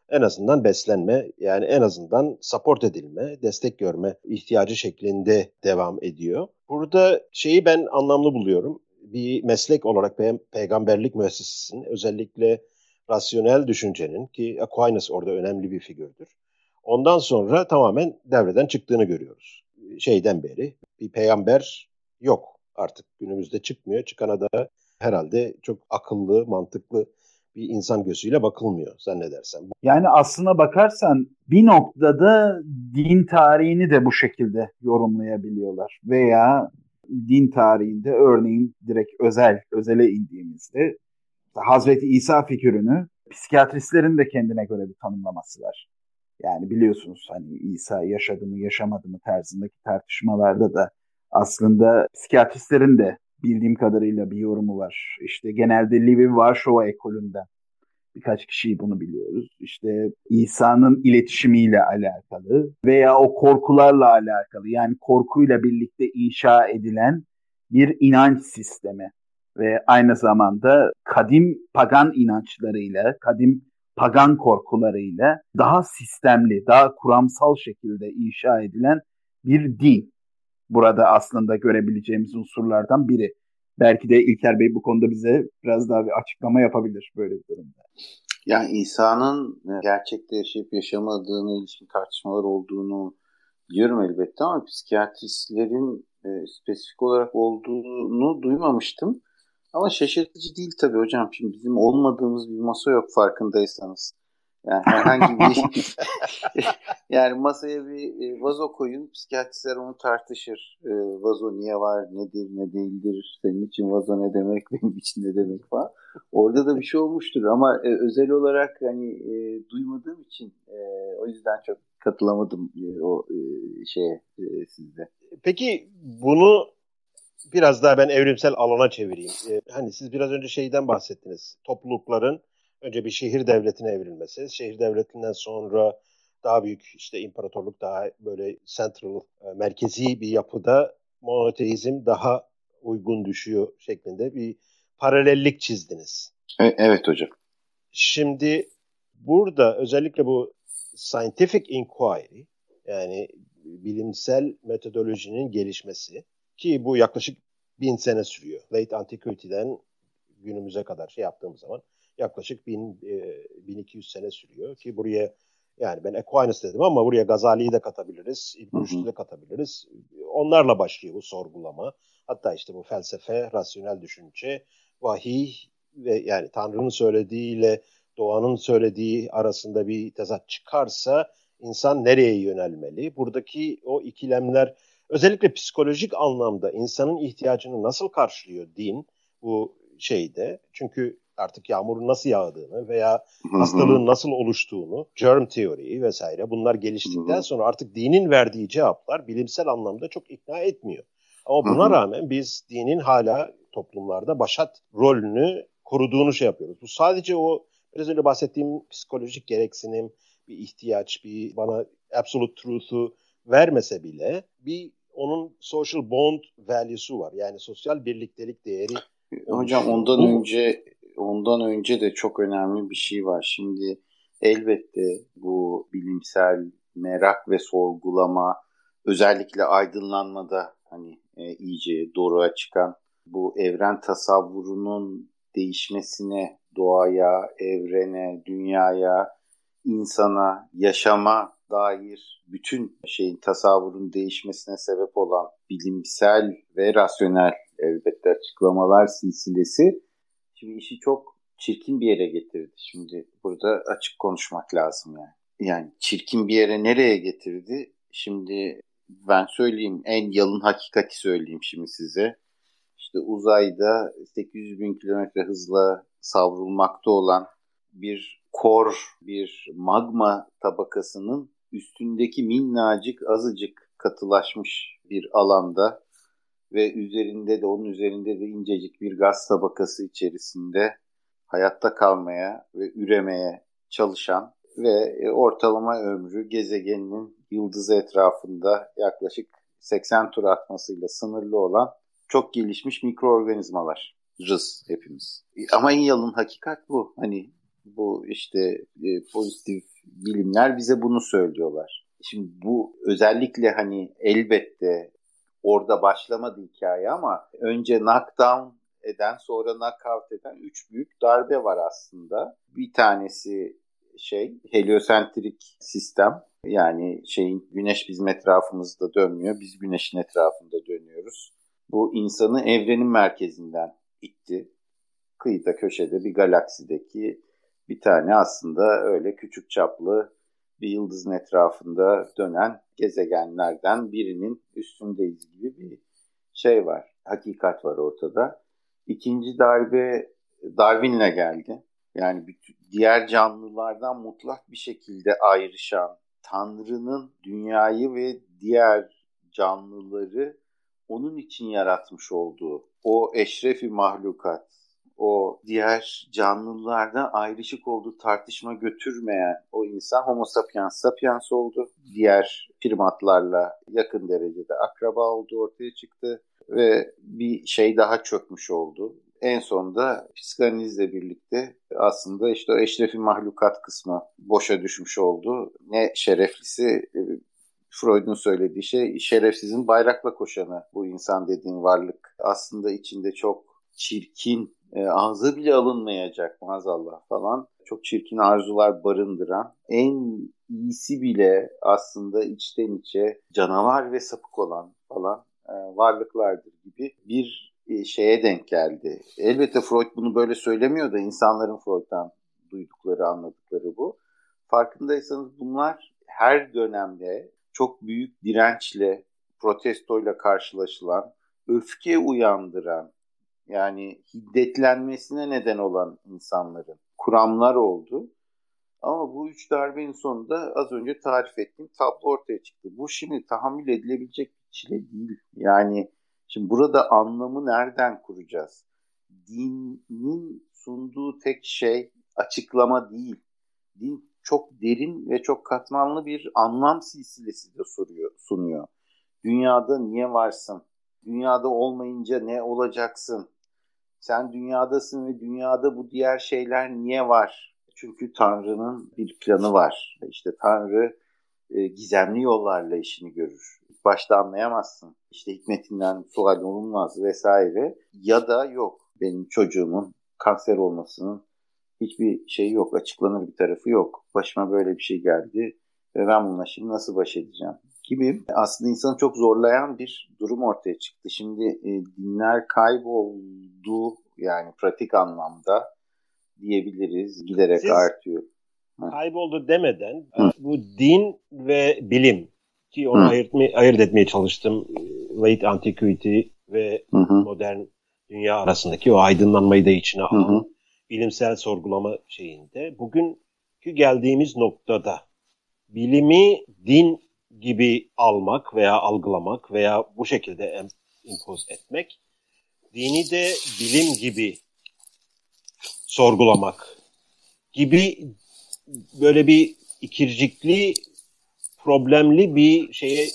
en azından beslenme yani en azından support edilme, destek görme ihtiyacı şeklinde devam ediyor. Burada şeyi ben anlamlı buluyorum. Bir meslek olarak pe peygamberlik müessesesinin özellikle rasyonel düşüncenin ki Aquinas orada önemli bir figürdür. Ondan sonra tamamen devreden çıktığını görüyoruz. Şeyden beri bir peygamber yok artık günümüzde çıkmıyor. Çıkana da herhalde çok akıllı, mantıklı bir insan gözüyle bakılmıyor zannedersem. Yani aslına bakarsan bir noktada din tarihini de bu şekilde yorumlayabiliyorlar. Veya din tarihinde örneğin direkt özel, özele indiğimizde Hazreti İsa figürünü psikiyatristlerin de kendine göre bir tanımlaması var. Yani biliyorsunuz hani İsa yaşadı mı yaşamadı mı tarzındaki tartışmalarda da aslında psikiyatristlerin de bildiğim kadarıyla bir yorumu var. İşte genelde Levi Varşova ekolünden birkaç kişiyi bunu biliyoruz. İşte İsa'nın iletişimiyle alakalı veya o korkularla alakalı yani korkuyla birlikte inşa edilen bir inanç sistemi ve aynı zamanda kadim pagan inançlarıyla, kadim pagan korkularıyla daha sistemli, daha kuramsal şekilde inşa edilen bir din. Burada aslında görebileceğimiz unsurlardan biri. Belki de İlker Bey bu konuda bize biraz daha bir açıklama yapabilir böyle bir durumda. Yani İsa'nın gerçekte yaşayıp yaşamadığına ilişkin tartışmalar olduğunu biliyorum elbette ama psikiyatristlerin e, spesifik olarak olduğunu duymamıştım. Ama şaşırtıcı değil tabii hocam. Şimdi bizim olmadığımız bir masa yok farkındaysanız. Yani herhangi bir yani masaya bir e, vazo koyun, psikiyatristler onu tartışır. E, vazo niye var, nedir, ne değildir, senin için vazo ne demek, benim için ne demek falan. Orada da bir şey olmuştur ama e, özel olarak hani e, duymadığım için e, o yüzden çok katılamadım e, o e, şeye e, sizde. Peki bunu biraz daha ben evrimsel alana çevireyim. Ee, hani siz biraz önce şeyden bahsettiniz. Toplulukların önce bir şehir devletine evrilmesi, şehir devletinden sonra daha büyük işte imparatorluk daha böyle central, e, merkezi bir yapıda monoteizm daha uygun düşüyor şeklinde bir paralellik çizdiniz. E, evet hocam. Şimdi burada özellikle bu scientific inquiry yani bilimsel metodolojinin gelişmesi ki bu yaklaşık bin sene sürüyor. Late Antiquity'den günümüze kadar şey yaptığımız zaman yaklaşık bin, e, 1200 sene sürüyor ki buraya yani ben Aquinas dedim ama buraya Gazali'yi de katabiliriz, İbn de katabiliriz. Onlarla başlıyor bu sorgulama. Hatta işte bu felsefe, rasyonel düşünce, vahiy ve yani Tanrı'nın söylediğiyle doğanın söylediği arasında bir tezat çıkarsa insan nereye yönelmeli? Buradaki o ikilemler özellikle psikolojik anlamda insanın ihtiyacını nasıl karşılıyor din bu şeyde? Çünkü artık yağmurun nasıl yağdığını veya hastalığın nasıl oluştuğunu, germ teoriyi vesaire bunlar geliştikten sonra artık dinin verdiği cevaplar bilimsel anlamda çok ikna etmiyor. Ama buna rağmen biz dinin hala toplumlarda başat rolünü koruduğunu şey yapıyoruz. Bu sadece o biraz önce bahsettiğim psikolojik gereksinim, bir ihtiyaç, bir bana absolute truth'u vermese bile bir onun social bond value'su var. Yani sosyal birliktelik değeri. Hocam ondan önce ondan önce de çok önemli bir şey var. Şimdi elbette bu bilimsel merak ve sorgulama özellikle aydınlanmada hani e, iyice doğruya çıkan bu evren tasavvurunun değişmesine, doğaya, evrene, dünyaya, insana, yaşama dair bütün şeyin tasavvurun değişmesine sebep olan bilimsel ve rasyonel elbette açıklamalar silsilesi şimdi işi çok çirkin bir yere getirdi. Şimdi burada açık konuşmak lazım yani. Yani çirkin bir yere nereye getirdi? Şimdi ben söyleyeyim en yalın hakikati söyleyeyim şimdi size. İşte uzayda 800 bin kilometre hızla savrulmakta olan bir kor, bir magma tabakasının üstündeki minnacık azıcık katılaşmış bir alanda ve üzerinde de onun üzerinde de incecik bir gaz tabakası içerisinde hayatta kalmaya ve üremeye çalışan ve e, ortalama ömrü gezegeninin yıldızı etrafında yaklaşık 80 tur atmasıyla sınırlı olan çok gelişmiş mikroorganizmalar rız hepimiz. Ama en yalın hakikat bu. Hani bu işte e, pozitif bilimler bize bunu söylüyorlar. Şimdi bu özellikle hani elbette orada başlamadı hikaye ama önce knockdown eden sonra knockout eden üç büyük darbe var aslında. Bir tanesi şey heliosentrik sistem yani şeyin güneş bizim etrafımızda dönmüyor biz güneşin etrafında dönüyoruz. Bu insanı evrenin merkezinden itti. Kıyıda köşede bir galaksideki bir tane aslında öyle küçük çaplı bir yıldızın etrafında dönen gezegenlerden birinin üstündeyiz gibi bir şey var. Hakikat var ortada. İkinci darbe Darwin'le geldi. Yani diğer canlılardan mutlak bir şekilde ayrışan Tanrı'nın dünyayı ve diğer canlıları onun için yaratmış olduğu o eşrefi mahlukat, o diğer canlılardan ayrışık olduğu tartışma götürmeyen o insan homo sapiens sapiens oldu. Diğer primatlarla yakın derecede akraba oldu ortaya çıktı ve bir şey daha çökmüş oldu. En sonunda psikanalizle birlikte aslında işte o eşrefi mahlukat kısmı boşa düşmüş oldu. Ne şereflisi e, Freud'un söylediği şey şerefsizin bayrakla koşanı bu insan dediğin varlık. Aslında içinde çok çirkin, e, ağza bile alınmayacak maazallah falan çok çirkin arzular barındıran en iyisi bile aslında içten içe canavar ve sapık olan falan e, varlıklardır gibi bir e, şeye denk geldi. Elbette Freud bunu böyle söylemiyor da insanların Freud'dan duydukları, anladıkları bu. Farkındaysanız bunlar her dönemde çok büyük dirençle, protestoyla karşılaşılan, öfke uyandıran, yani hiddetlenmesine neden olan insanların kuramlar oldu. Ama bu üç darbenin sonunda az önce tarif ettiğim tablo ortaya çıktı. Bu şimdi tahammül edilebilecek bir çile değil. Yani şimdi burada anlamı nereden kuracağız? Dinin sunduğu tek şey açıklama değil. Din çok derin ve çok katmanlı bir anlam silsilesi de soruyor, sunuyor. Dünyada niye varsın? Dünyada olmayınca ne olacaksın? Sen dünyadasın ve dünyada bu diğer şeyler niye var? Çünkü Tanrı'nın bir planı var. İşte Tanrı e, gizemli yollarla işini görür. İlk başta anlayamazsın. İşte hikmetinden sual olunmaz vesaire. Ya da yok benim çocuğumun kanser olmasının hiçbir şey yok. Açıklanır bir tarafı yok. Başıma böyle bir şey geldi ve ben bununla şimdi nasıl baş edeceğim? Gibi aslında insanı çok zorlayan bir durum ortaya çıktı. Şimdi e, dinler kayboldu yani pratik anlamda diyebiliriz giderek Siz artıyor. Kayboldu demeden Hı. bu din ve bilim ki onu ayırt, ayırt etmeye çalıştım. Late Antiquity ve Hı. modern dünya arasındaki o aydınlanmayı da içine alan Hı. bilimsel sorgulama şeyinde. Bugünkü geldiğimiz noktada bilimi din gibi almak veya algılamak veya bu şekilde impoz etmek, dini de bilim gibi sorgulamak gibi böyle bir ikircikli, problemli bir şeye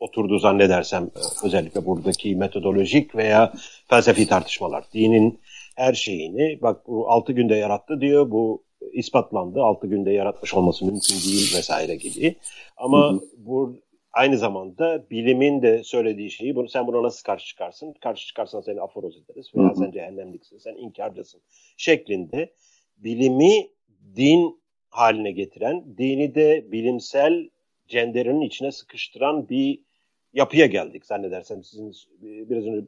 oturdu zannedersem özellikle buradaki metodolojik veya felsefi tartışmalar. Dinin her şeyini bak bu altı günde yarattı diyor, bu ispatlandı. 6 günde yaratmış olması mümkün değil vesaire gibi. Ama hı hı. bu aynı zamanda bilimin de söylediği şeyi bunu sen buna nasıl karşı çıkarsın? Karşı çıkarsan seni aforoz ederiz veya hı hı. sen cehennemliksin, sen inkarcısın şeklinde bilimi din haline getiren, dini de bilimsel cenderenin içine sıkıştıran bir yapıya geldik zannedersem. Sizin biraz önce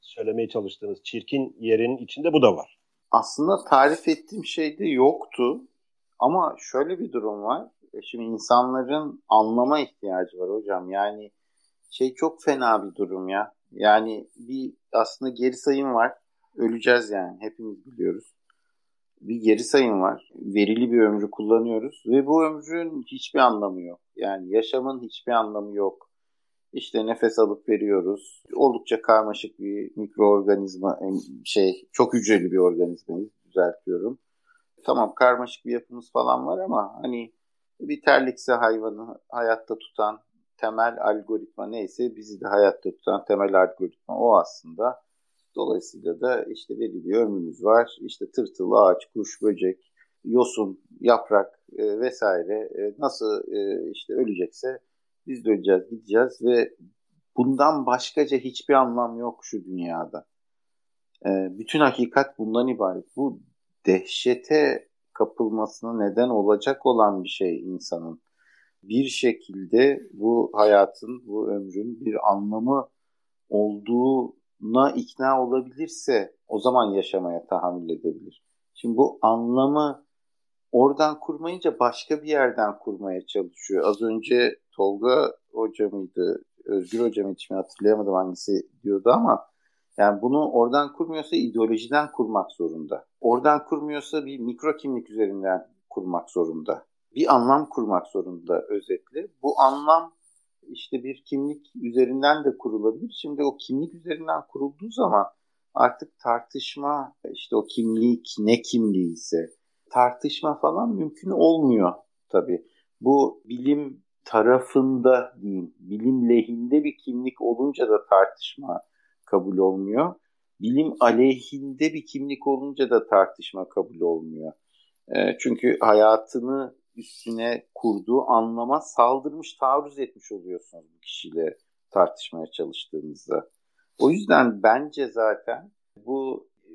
söylemeye çalıştığınız çirkin yerin içinde bu da var. Aslında tarif ettiğim şey de yoktu. Ama şöyle bir durum var. E, şimdi insanların anlama ihtiyacı var hocam. Yani şey çok fena bir durum ya. Yani bir aslında geri sayım var. Öleceğiz yani. Hepimiz biliyoruz. Bir geri sayım var. Verili bir ömrü kullanıyoruz. Ve bu ömrün hiçbir anlamı yok. Yani yaşamın hiçbir anlamı yok. İşte nefes alıp veriyoruz. Oldukça karmaşık bir mikroorganizma, şey çok hücreli bir organizmayız düzeltiyorum. Tamam karmaşık bir yapımız falan var ama hani bir terlikse hayvanı hayatta tutan temel algoritma neyse bizi de hayatta tutan temel algoritma o aslında. Dolayısıyla da işte belli bir ömrümüz var. İşte tırtıl, ağaç, kuş, böcek, yosun, yaprak e, vesaire e, nasıl e, işte ölecekse biz de öleceğiz, gideceğiz ve bundan başkaca hiçbir anlam yok şu dünyada. E, bütün hakikat bundan ibaret. Bu dehşete kapılmasına neden olacak olan bir şey insanın. Bir şekilde bu hayatın, bu ömrün bir anlamı olduğuna ikna olabilirse o zaman yaşamaya tahammül edebilir. Şimdi bu anlamı oradan kurmayınca başka bir yerden kurmaya çalışıyor. Az önce Tolga Hoca mıydı, Özgür Hoca mıydı şimdi hatırlayamadım hangisi diyordu ama yani bunu oradan kurmuyorsa ideolojiden kurmak zorunda. Oradan kurmuyorsa bir mikro kimlik üzerinden kurmak zorunda. Bir anlam kurmak zorunda özetle. Bu anlam işte bir kimlik üzerinden de kurulabilir. Şimdi o kimlik üzerinden kurulduğu zaman artık tartışma işte o kimlik ne kimliği ise tartışma falan mümkün olmuyor tabii. Bu bilim tarafında diyeyim, bilim lehinde bir kimlik olunca da tartışma kabul olmuyor. Bilim aleyhinde bir kimlik olunca da tartışma kabul olmuyor. E, çünkü hayatını üstüne kurduğu anlama saldırmış, taarruz etmiş oluyorsunuz bu kişiyle tartışmaya çalıştığınızda. O yüzden bence zaten bu e,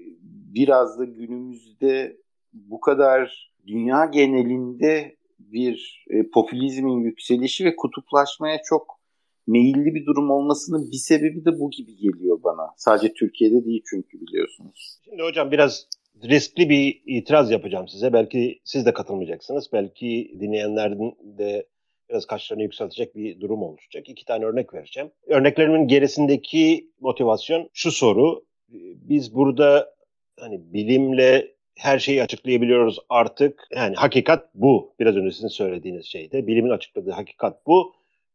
biraz da günümüzde bu kadar dünya genelinde bir e, popülizmin yükselişi ve kutuplaşmaya çok meyilli bir durum olmasının bir sebebi de bu gibi geliyor bana. Sadece Türkiye'de değil çünkü biliyorsunuz. Şimdi hocam biraz riskli bir itiraz yapacağım size. Belki siz de katılmayacaksınız. Belki dinleyenlerin de biraz kaşlarını yükseltecek bir durum oluşacak. İki tane örnek vereceğim. Örneklerimin gerisindeki motivasyon şu soru. Biz burada hani bilimle her şeyi açıklayabiliyoruz artık. Yani hakikat bu. Biraz önce sizin söylediğiniz şeyde. Bilimin açıkladığı hakikat bu.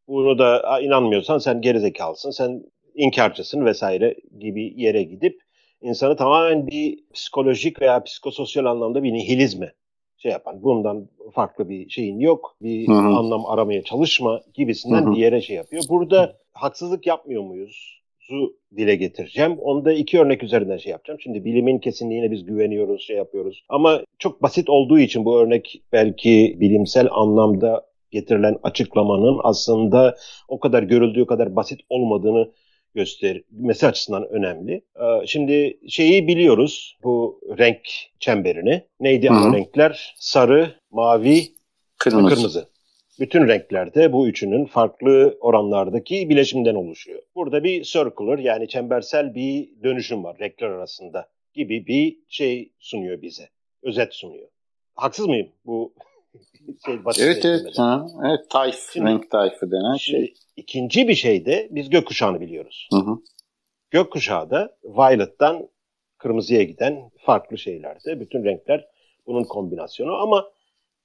Bunu da inanmıyorsan sen gerizekalısın, sen inkarcısın vesaire gibi yere gidip insanı tamamen bir psikolojik veya psikososyal anlamda bir nihilizme şey yapan, bundan farklı bir şeyin yok, bir Hı-hı. anlam aramaya çalışma gibisinden Hı-hı. bir yere şey yapıyor. Burada haksızlık yapmıyor muyuz? Zu dile getireceğim. Onu da iki örnek üzerinden şey yapacağım. Şimdi bilimin kesinliğine biz güveniyoruz, şey yapıyoruz. Ama çok basit olduğu için bu örnek belki bilimsel anlamda getirilen açıklamanın aslında o kadar görüldüğü kadar basit olmadığını göstermesi açısından önemli. Ee, şimdi şeyi biliyoruz bu renk çemberini. Neydi Hı-hı. ana renkler? Sarı, mavi, kırmızı. kırmızı. Bütün renklerde bu üçünün farklı oranlardaki bileşimden oluşuyor. Burada bir circular yani çembersel bir dönüşüm var renkler arasında gibi bir şey sunuyor bize. Özet sunuyor. Haksız mıyım bu şey basit evet evet, ha, evet tayf, şimdi, renk tayfı denen şey. İkinci bir şey de biz gökkuşağını biliyoruz. Hı hı. Gökkuşağı da violet'tan kırmızıya giden farklı şeylerde. Bütün renkler bunun kombinasyonu ama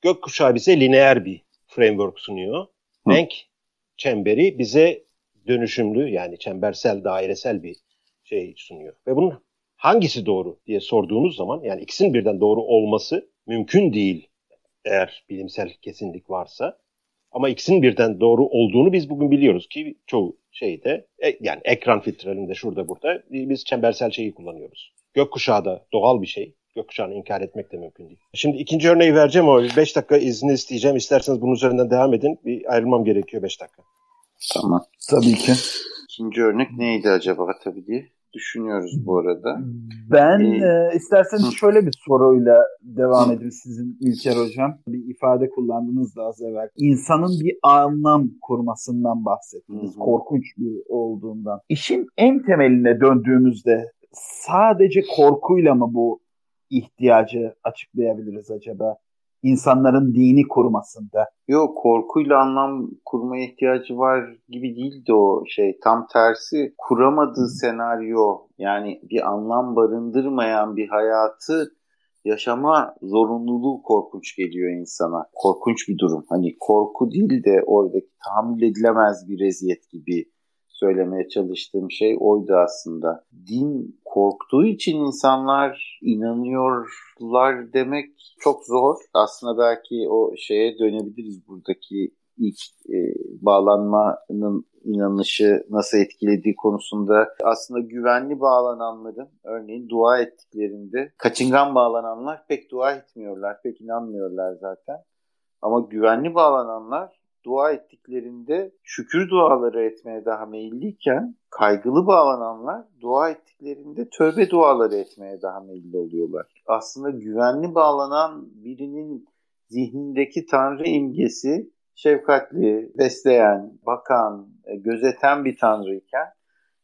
gökkuşağı bize lineer bir framework sunuyor. Hı. Renk çemberi bize dönüşümlü yani çembersel, dairesel bir şey sunuyor. Ve bunun hangisi doğru diye sorduğunuz zaman yani ikisinin birden doğru olması mümkün değil eğer bilimsel kesinlik varsa. Ama ikisinin birden doğru olduğunu biz bugün biliyoruz ki çoğu şeyde e, yani ekran filtrelerinde şurada burada biz çembersel şeyi kullanıyoruz. Gökkuşağı da doğal bir şey. Gökkuşağını inkar etmek de mümkün değil. Şimdi ikinci örneği vereceğim ama 5 dakika izni isteyeceğim. İsterseniz bunun üzerinden devam edin. Bir ayrılmam gerekiyor 5 dakika. Tamam. Tabii ki. İkinci örnek neydi acaba tabii diye düşünüyoruz bu arada. Ben ee, e, isterseniz şöyle bir soruyla devam edeyim sizin İlker Hocam. Bir ifade kullandınız da az evvel. İnsanın bir anlam kurmasından bahsettiniz. Hı hı. Korkunç bir olduğundan. İşin en temeline döndüğümüzde sadece korkuyla mı bu ihtiyacı açıklayabiliriz acaba? insanların dini kurmasında. Yok korkuyla anlam kurmaya ihtiyacı var gibi değildi o şey. Tam tersi kuramadığı senaryo yani bir anlam barındırmayan bir hayatı yaşama zorunluluğu korkunç geliyor insana. Korkunç bir durum. Hani korku değil de oradaki tahammül edilemez bir eziyet gibi söylemeye çalıştığım şey oydu aslında. Din korktuğu için insanlar inanıyorlar demek çok zor. Aslında belki o şeye dönebiliriz buradaki ilk e, bağlanmanın inanışı nasıl etkilediği konusunda aslında güvenli bağlananların örneğin dua ettiklerinde kaçıngan bağlananlar pek dua etmiyorlar, pek inanmıyorlar zaten. Ama güvenli bağlananlar dua ettiklerinde şükür duaları etmeye daha meyilliyken kaygılı bağlananlar dua ettiklerinde tövbe duaları etmeye daha meyilli oluyorlar. Aslında güvenli bağlanan birinin zihnindeki Tanrı imgesi şefkatli, besleyen, bakan, e, gözeten bir Tanrı iken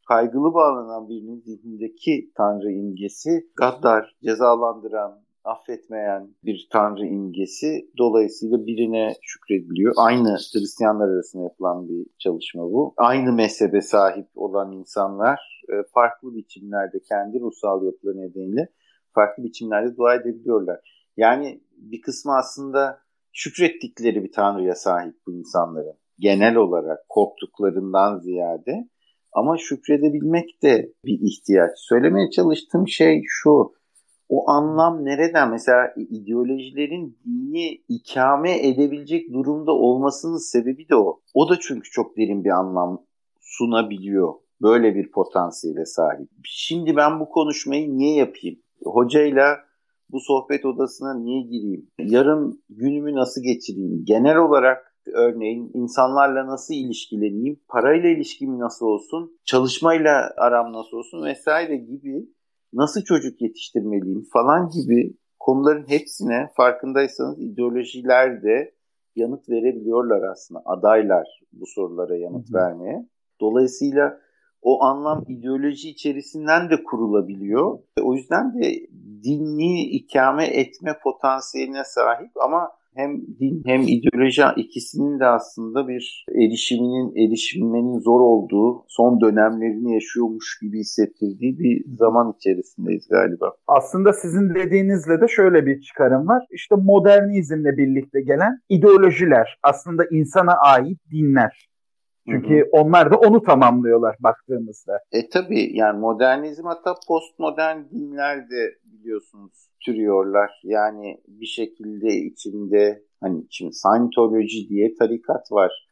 kaygılı bağlanan birinin zihnindeki Tanrı imgesi gaddar, cezalandıran, affetmeyen bir tanrı imgesi. Dolayısıyla birine şükrediliyor. Aynı Hristiyanlar arasında yapılan bir çalışma bu. Aynı mezhebe sahip olan insanlar e, farklı biçimlerde kendi ruhsal yapıları nedeniyle farklı biçimlerde dua edebiliyorlar. Yani bir kısmı aslında şükrettikleri bir tanrıya sahip bu insanların. Genel olarak korktuklarından ziyade. Ama şükredebilmek de bir ihtiyaç. Söylemeye çalıştığım şey şu o anlam nereden? Mesela ideolojilerin dini ikame edebilecek durumda olmasının sebebi de o. O da çünkü çok derin bir anlam sunabiliyor. Böyle bir potansiyele sahip. Şimdi ben bu konuşmayı niye yapayım? Hocayla bu sohbet odasına niye gireyim? Yarın günümü nasıl geçireyim? Genel olarak örneğin insanlarla nasıl ilişkileneyim? Parayla ilişkim nasıl olsun? Çalışmayla aram nasıl olsun? Vesaire gibi nasıl çocuk yetiştirmeliyim falan gibi konuların hepsine farkındaysanız ideolojiler de yanıt verebiliyorlar aslında. Adaylar bu sorulara yanıt Hı-hı. vermeye. Dolayısıyla o anlam ideoloji içerisinden de kurulabiliyor. O yüzden de dinli ikame etme potansiyeline sahip ama hem din hem ideoloji ikisinin de aslında bir erişiminin erişilmenin zor olduğu son dönemlerini yaşıyormuş gibi hissettirdiği bir zaman içerisindeyiz galiba. Aslında sizin dediğinizle de şöyle bir çıkarım var. İşte modernizmle birlikte gelen ideolojiler aslında insana ait dinler. Çünkü hı hı. onlar da onu tamamlıyorlar baktığımızda. E tabi yani modernizm hatta postmodern dinler de biliyorsunuz türüyorlar. Yani bir şekilde içinde hani şimdi Scientology diye tarikat var.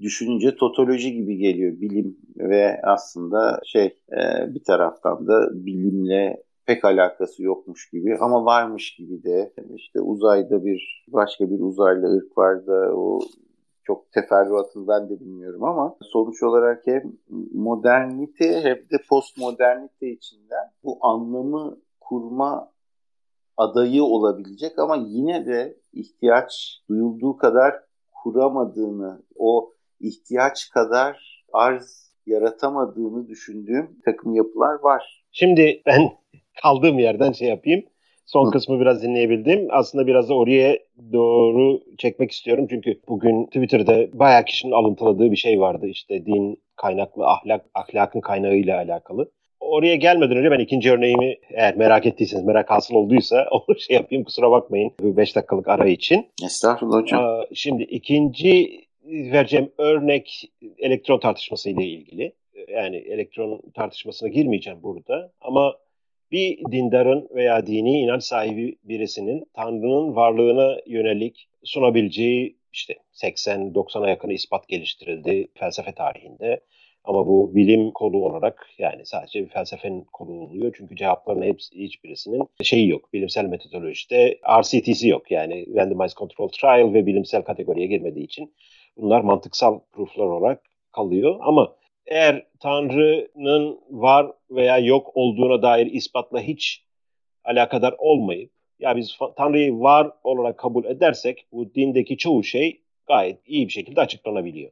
Düşününce totoloji gibi geliyor bilim ve aslında şey e, bir taraftan da bilimle pek alakası yokmuş gibi ama varmış gibi de işte uzayda bir başka bir uzaylı ırk var da o çok teferruatını ben de bilmiyorum ama sonuç olarak hem modernite hem de postmodernite içinden bu anlamı kurma adayı olabilecek ama yine de ihtiyaç duyulduğu kadar kuramadığını, o ihtiyaç kadar arz yaratamadığını düşündüğüm takım yapılar var. Şimdi ben kaldığım yerden şey yapayım. Son Hı. kısmı biraz dinleyebildim. Aslında biraz da oraya doğru çekmek istiyorum. Çünkü bugün Twitter'da bayağı kişinin alıntıladığı bir şey vardı. İşte din kaynaklı ahlak, ahlakın kaynağıyla alakalı oraya gelmeden önce ben ikinci örneğimi eğer merak ettiyseniz, merak hasıl olduysa o şey yapayım kusura bakmayın bu 5 dakikalık ara için. Estağfurullah hocam. Şimdi ikinci vereceğim örnek elektron tartışması ile ilgili. Yani elektron tartışmasına girmeyeceğim burada ama bir dindarın veya dini inanç sahibi birisinin Tanrı'nın varlığına yönelik sunabileceği işte 80-90'a yakın ispat geliştirildi felsefe tarihinde Ama bu bilim kolu olarak yani sadece bir felsefenin kolu oluyor. Çünkü cevapların hepsi, hiçbirisinin şeyi yok. Bilimsel metodolojide RCT'si yok. Yani Randomized Control Trial ve bilimsel kategoriye girmediği için bunlar mantıksal prooflar olarak kalıyor. Ama eğer Tanrı'nın var veya yok olduğuna dair ispatla hiç alakadar olmayıp ya biz Tanrı'yı var olarak kabul edersek bu dindeki çoğu şey gayet iyi bir şekilde açıklanabiliyor.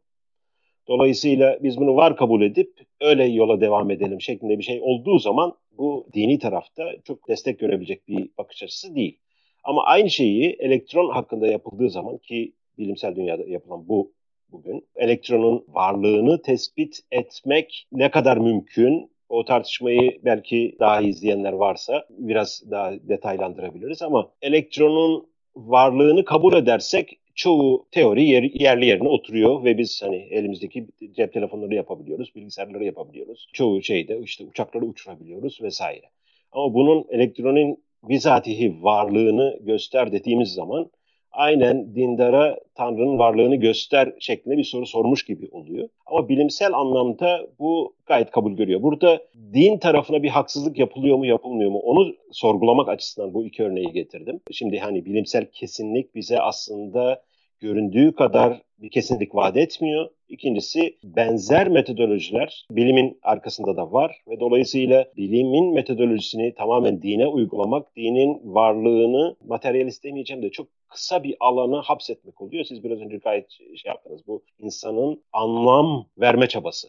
Dolayısıyla biz bunu var kabul edip öyle yola devam edelim şeklinde bir şey olduğu zaman bu dini tarafta çok destek görebilecek bir bakış açısı değil. Ama aynı şeyi elektron hakkında yapıldığı zaman ki bilimsel dünyada yapılan bu bugün. Elektronun varlığını tespit etmek ne kadar mümkün? O tartışmayı belki daha izleyenler varsa biraz daha detaylandırabiliriz ama elektronun varlığını kabul edersek çoğu teori yer, yerli yerine oturuyor ve biz hani elimizdeki cep telefonları yapabiliyoruz, bilgisayarları yapabiliyoruz. Çoğu şeyde işte uçakları uçurabiliyoruz vesaire. Ama bunun elektronun bizatihi varlığını göster dediğimiz zaman aynen dindara Tanrı'nın varlığını göster şeklinde bir soru sormuş gibi oluyor. Ama bilimsel anlamda bu gayet kabul görüyor. Burada din tarafına bir haksızlık yapılıyor mu yapılmıyor mu onu sorgulamak açısından bu iki örneği getirdim. Şimdi hani bilimsel kesinlik bize aslında göründüğü kadar bir kesinlik vaat etmiyor. İkincisi benzer metodolojiler bilimin arkasında da var ve dolayısıyla bilimin metodolojisini tamamen dine uygulamak, dinin varlığını materyalist demeyeceğim de çok kısa bir alana hapsetmek oluyor. Siz biraz önce gayet şey yaptınız. Bu insanın anlam verme çabası.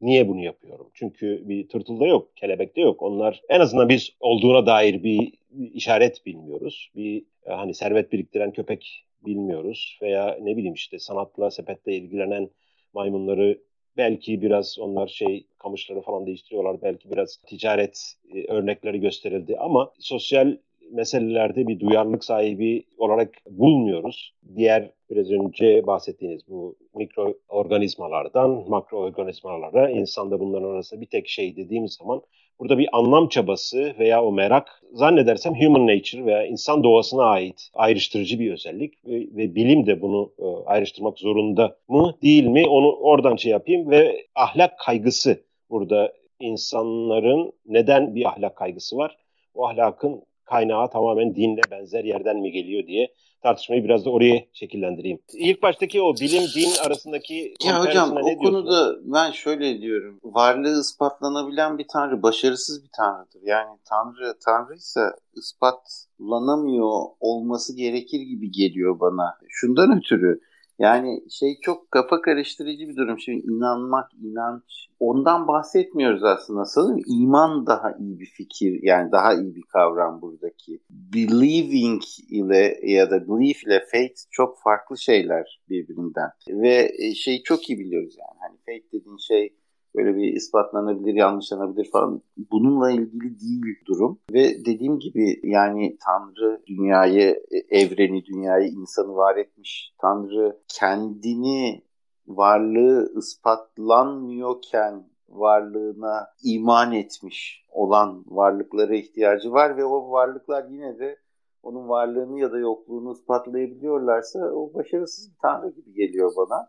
Niye bunu yapıyorum? Çünkü bir tırtılda yok, kelebekte yok. Onlar en azından biz olduğuna dair bir işaret bilmiyoruz. Bir e, hani servet biriktiren köpek bilmiyoruz veya ne bileyim işte sanatla sepetle ilgilenen maymunları belki biraz onlar şey kamışları falan değiştiriyorlar belki biraz ticaret e, örnekleri gösterildi ama sosyal meselelerde bir duyarlılık sahibi olarak bulmuyoruz. Diğer biraz önce bahsettiğiniz bu mikroorganizmalardan makroorganizmalara insanda bunların arasında bir tek şey dediğimiz zaman burada bir anlam çabası veya o merak zannedersem human nature veya insan doğasına ait ayrıştırıcı bir özellik ve, ve bilim de bunu e, ayrıştırmak zorunda mı değil mi onu oradan şey yapayım ve ahlak kaygısı burada insanların neden bir ahlak kaygısı var? O ahlakın kaynağı tamamen dinle benzer yerden mi geliyor diye tartışmayı biraz da oraya şekillendireyim. İlk baştaki o bilim din arasındaki ya hocam o konuda ben şöyle diyorum. Varlığı ispatlanabilen bir tanrı başarısız bir tanrıdır. Yani tanrı tanrı ise ispatlanamıyor olması gerekir gibi geliyor bana. Şundan ötürü yani şey çok kafa karıştırıcı bir durum. Şimdi inanmak, inanç ondan bahsetmiyoruz aslında. Sanırım iman daha iyi bir fikir yani daha iyi bir kavram buradaki. Believing ile ya da belief ile faith çok farklı şeyler birbirinden. Ve e, şey çok iyi biliyoruz yani. Hani faith dediğin şey böyle bir ispatlanabilir, yanlışlanabilir falan. Bununla ilgili değil durum. Ve dediğim gibi yani Tanrı dünyayı, e, evreni, dünyayı, insanı var etmiş. Tanrı kendini varlığı ispatlanmıyorken varlığına iman etmiş olan varlıklara ihtiyacı var ve o varlıklar yine de onun varlığını ya da yokluğunu ispatlayabiliyorlarsa o başarısız bir tanrı gibi geliyor bana.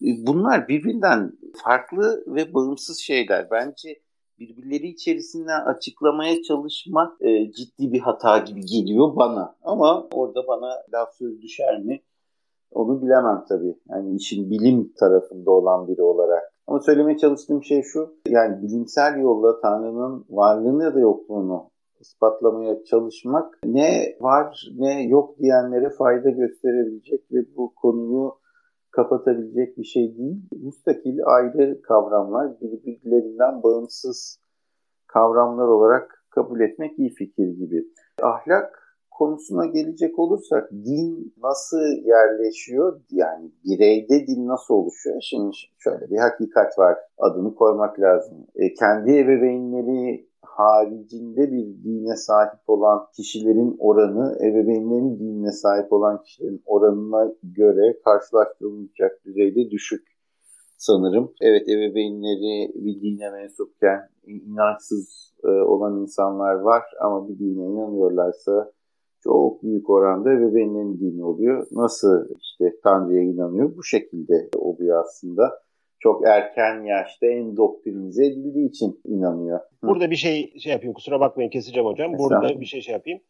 Bunlar birbirinden farklı ve bağımsız şeyler. Bence birbirleri içerisinden açıklamaya çalışmak e, ciddi bir hata gibi geliyor bana. Ama orada bana laf söz düşer mi? Onu bilemem tabii. Yani işin bilim tarafında olan biri olarak. Ama söylemeye çalıştığım şey şu. Yani bilimsel yolla Tanrı'nın varlığını ya da yokluğunu ispatlamaya çalışmak ne var ne yok diyenlere fayda gösterebilecek ve bu konuyu kapatabilecek bir şey değil. Müstakil ayrı kavramlar birbirlerinden bağımsız kavramlar olarak kabul etmek iyi fikir gibi. Ahlak konusuna gelecek olursak din nasıl yerleşiyor? Yani bireyde din nasıl oluşuyor? Şimdi şöyle bir hakikat var. Adını koymak lazım. E, kendi ebeveynleri haricinde bir dine sahip olan kişilerin oranı ebeveynlerin dinine sahip olan kişilerin oranına göre karşılaştırılmayacak düzeyde düşük sanırım. Evet ebeveynleri bir dine mensupken inançsız e, olan insanlar var ama bir dine inanıyorlarsa çok büyük oranda ebeveynlerin dini oluyor. Nasıl işte Tanrı'ya inanıyor? Bu şekilde oluyor aslında. Çok erken yaşta endoktrinize edildiği için inanıyor. Burada bir şey şey yapayım kusura bakmayın keseceğim hocam. Burada bir şey şey yapayım.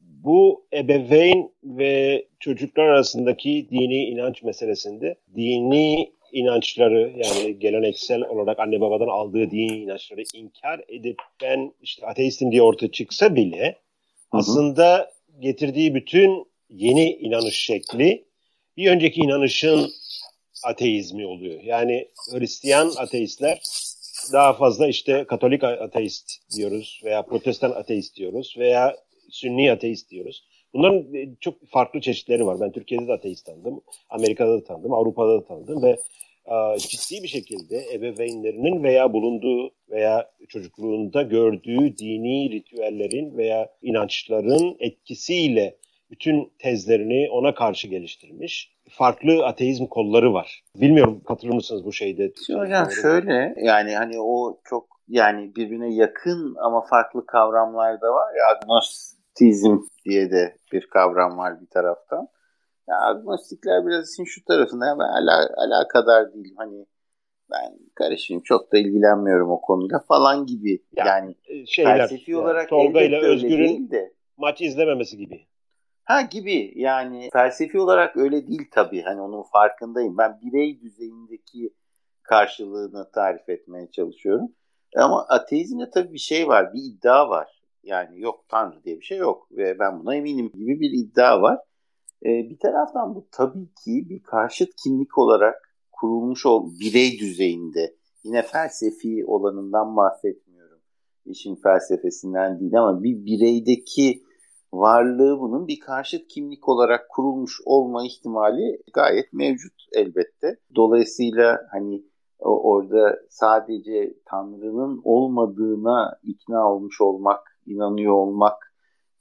Bu ebeveyn ve çocuklar arasındaki dini inanç meselesinde dini inançları yani geleneksel olarak anne babadan aldığı dini inançları inkar edip ben işte ateistim diye ortaya çıksa bile hı hı. aslında getirdiği bütün yeni inanış şekli bir önceki inanışın ateizmi oluyor. Yani Hristiyan ateistler daha fazla işte Katolik ateist diyoruz veya Protestan ateist diyoruz veya Sünni ateist diyoruz. Bunların e, çok farklı çeşitleri var. Ben Türkiye'de de ateist tanıdım, Amerika'da da tanıdım, Avrupa'da da tanıdım ve ciddi bir şekilde ebeveynlerinin veya bulunduğu veya çocukluğunda gördüğü dini ritüellerin veya inançların etkisiyle bütün tezlerini ona karşı geliştirmiş. Farklı ateizm kolları var. Bilmiyorum katılır mısınız bu şeyde? Hocam şöyle yani hani o çok yani birbirine yakın ama farklı kavramlar da var ya agnostizm diye de bir kavram var bir taraftan. Ya agnostikler biraz işin şu tarafında ben ala, alakadar değilim. Hani ben karışayım çok da ilgilenmiyorum o konuyla falan gibi. Ya, yani e, şeyler, felsefi yani, olarak Tolga ile Özgür'ün de. maç izlememesi gibi. Ha gibi yani felsefi olarak öyle değil tabii. Hani onun farkındayım. Ben birey düzeyindeki karşılığını tarif etmeye çalışıyorum. Ama ateizmde tabii bir şey var, bir iddia var. Yani yok Tanrı diye bir şey yok ve ben buna eminim gibi bir iddia var. Ee, bir taraftan bu tabii ki bir karşıt kimlik olarak kurulmuş ol birey düzeyinde. Yine felsefi olanından bahsetmiyorum. İşin felsefesinden değil ama bir bireydeki varlığı bunun bir karşıt kimlik olarak kurulmuş olma ihtimali gayet mevcut elbette. Dolayısıyla hani orada sadece Tanrı'nın olmadığına ikna olmuş olmak, inanıyor olmak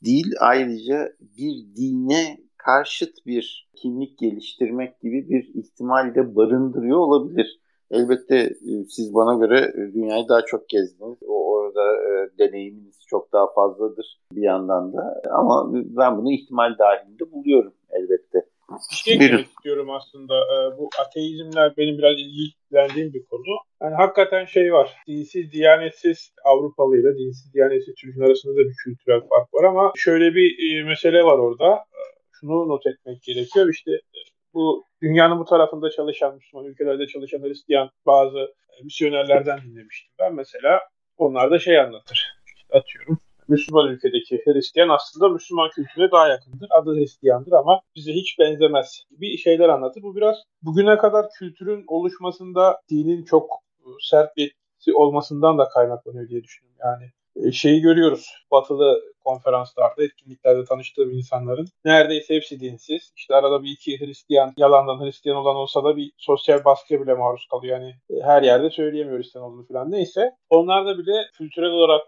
değil ayrıca bir dine karşıt bir kimlik geliştirmek gibi bir ihtimal de barındırıyor olabilir. Elbette e, siz bana göre e, dünyayı daha çok gezdiniz. O orada e, deneyiminiz çok daha fazladır bir yandan da. Ama ben bunu ihtimal dahilinde buluyorum elbette. Bir şey istiyorum aslında. E, bu ateizmler benim biraz ilgilendiğim bir konu. Yani hakikaten şey var. Dinsiz, diyanetsiz Avrupalı ile dinsiz, diyanetsiz Türk'ün arasında da bir kültürel fark var ama şöyle bir mesele var orada şunu not etmek gerekiyor. İşte e, bu dünyanın bu tarafında çalışan Müslüman ülkelerde çalışan Hristiyan bazı e, misyonerlerden dinlemiştim. Ben mesela onlar da şey anlatır. Atıyorum. Müslüman ülkedeki Hristiyan aslında Müslüman kültürüne daha yakındır. Adı Hristiyandır ama bize hiç benzemez gibi şeyler anlatır. Bu biraz bugüne kadar kültürün oluşmasında dinin çok e, sert bir olmasından da kaynaklanıyor diye düşünüyorum. Yani şeyi görüyoruz. Batılı konferanslarda, etkinliklerde tanıştığım insanların neredeyse hepsi dinsiz. İşte arada bir iki Hristiyan, yalandan Hristiyan olan olsa da bir sosyal baskıya bile maruz kalıyor. Yani e, her yerde söyleyemiyor Hristiyan olduğunu falan. Neyse. Onlarda bile kültürel olarak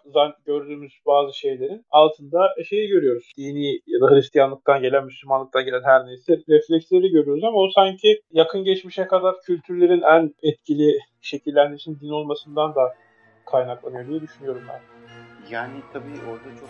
gördüğümüz bazı şeylerin altında şeyi görüyoruz. Dini ya da Hristiyanlıktan gelen, Müslümanlıktan gelen her neyse refleksleri görüyoruz ama o sanki yakın geçmişe kadar kültürlerin en etkili şekillenmesinin din olmasından da kaynaklanıyor diye düşünüyorum ben. Yani tabii orada çok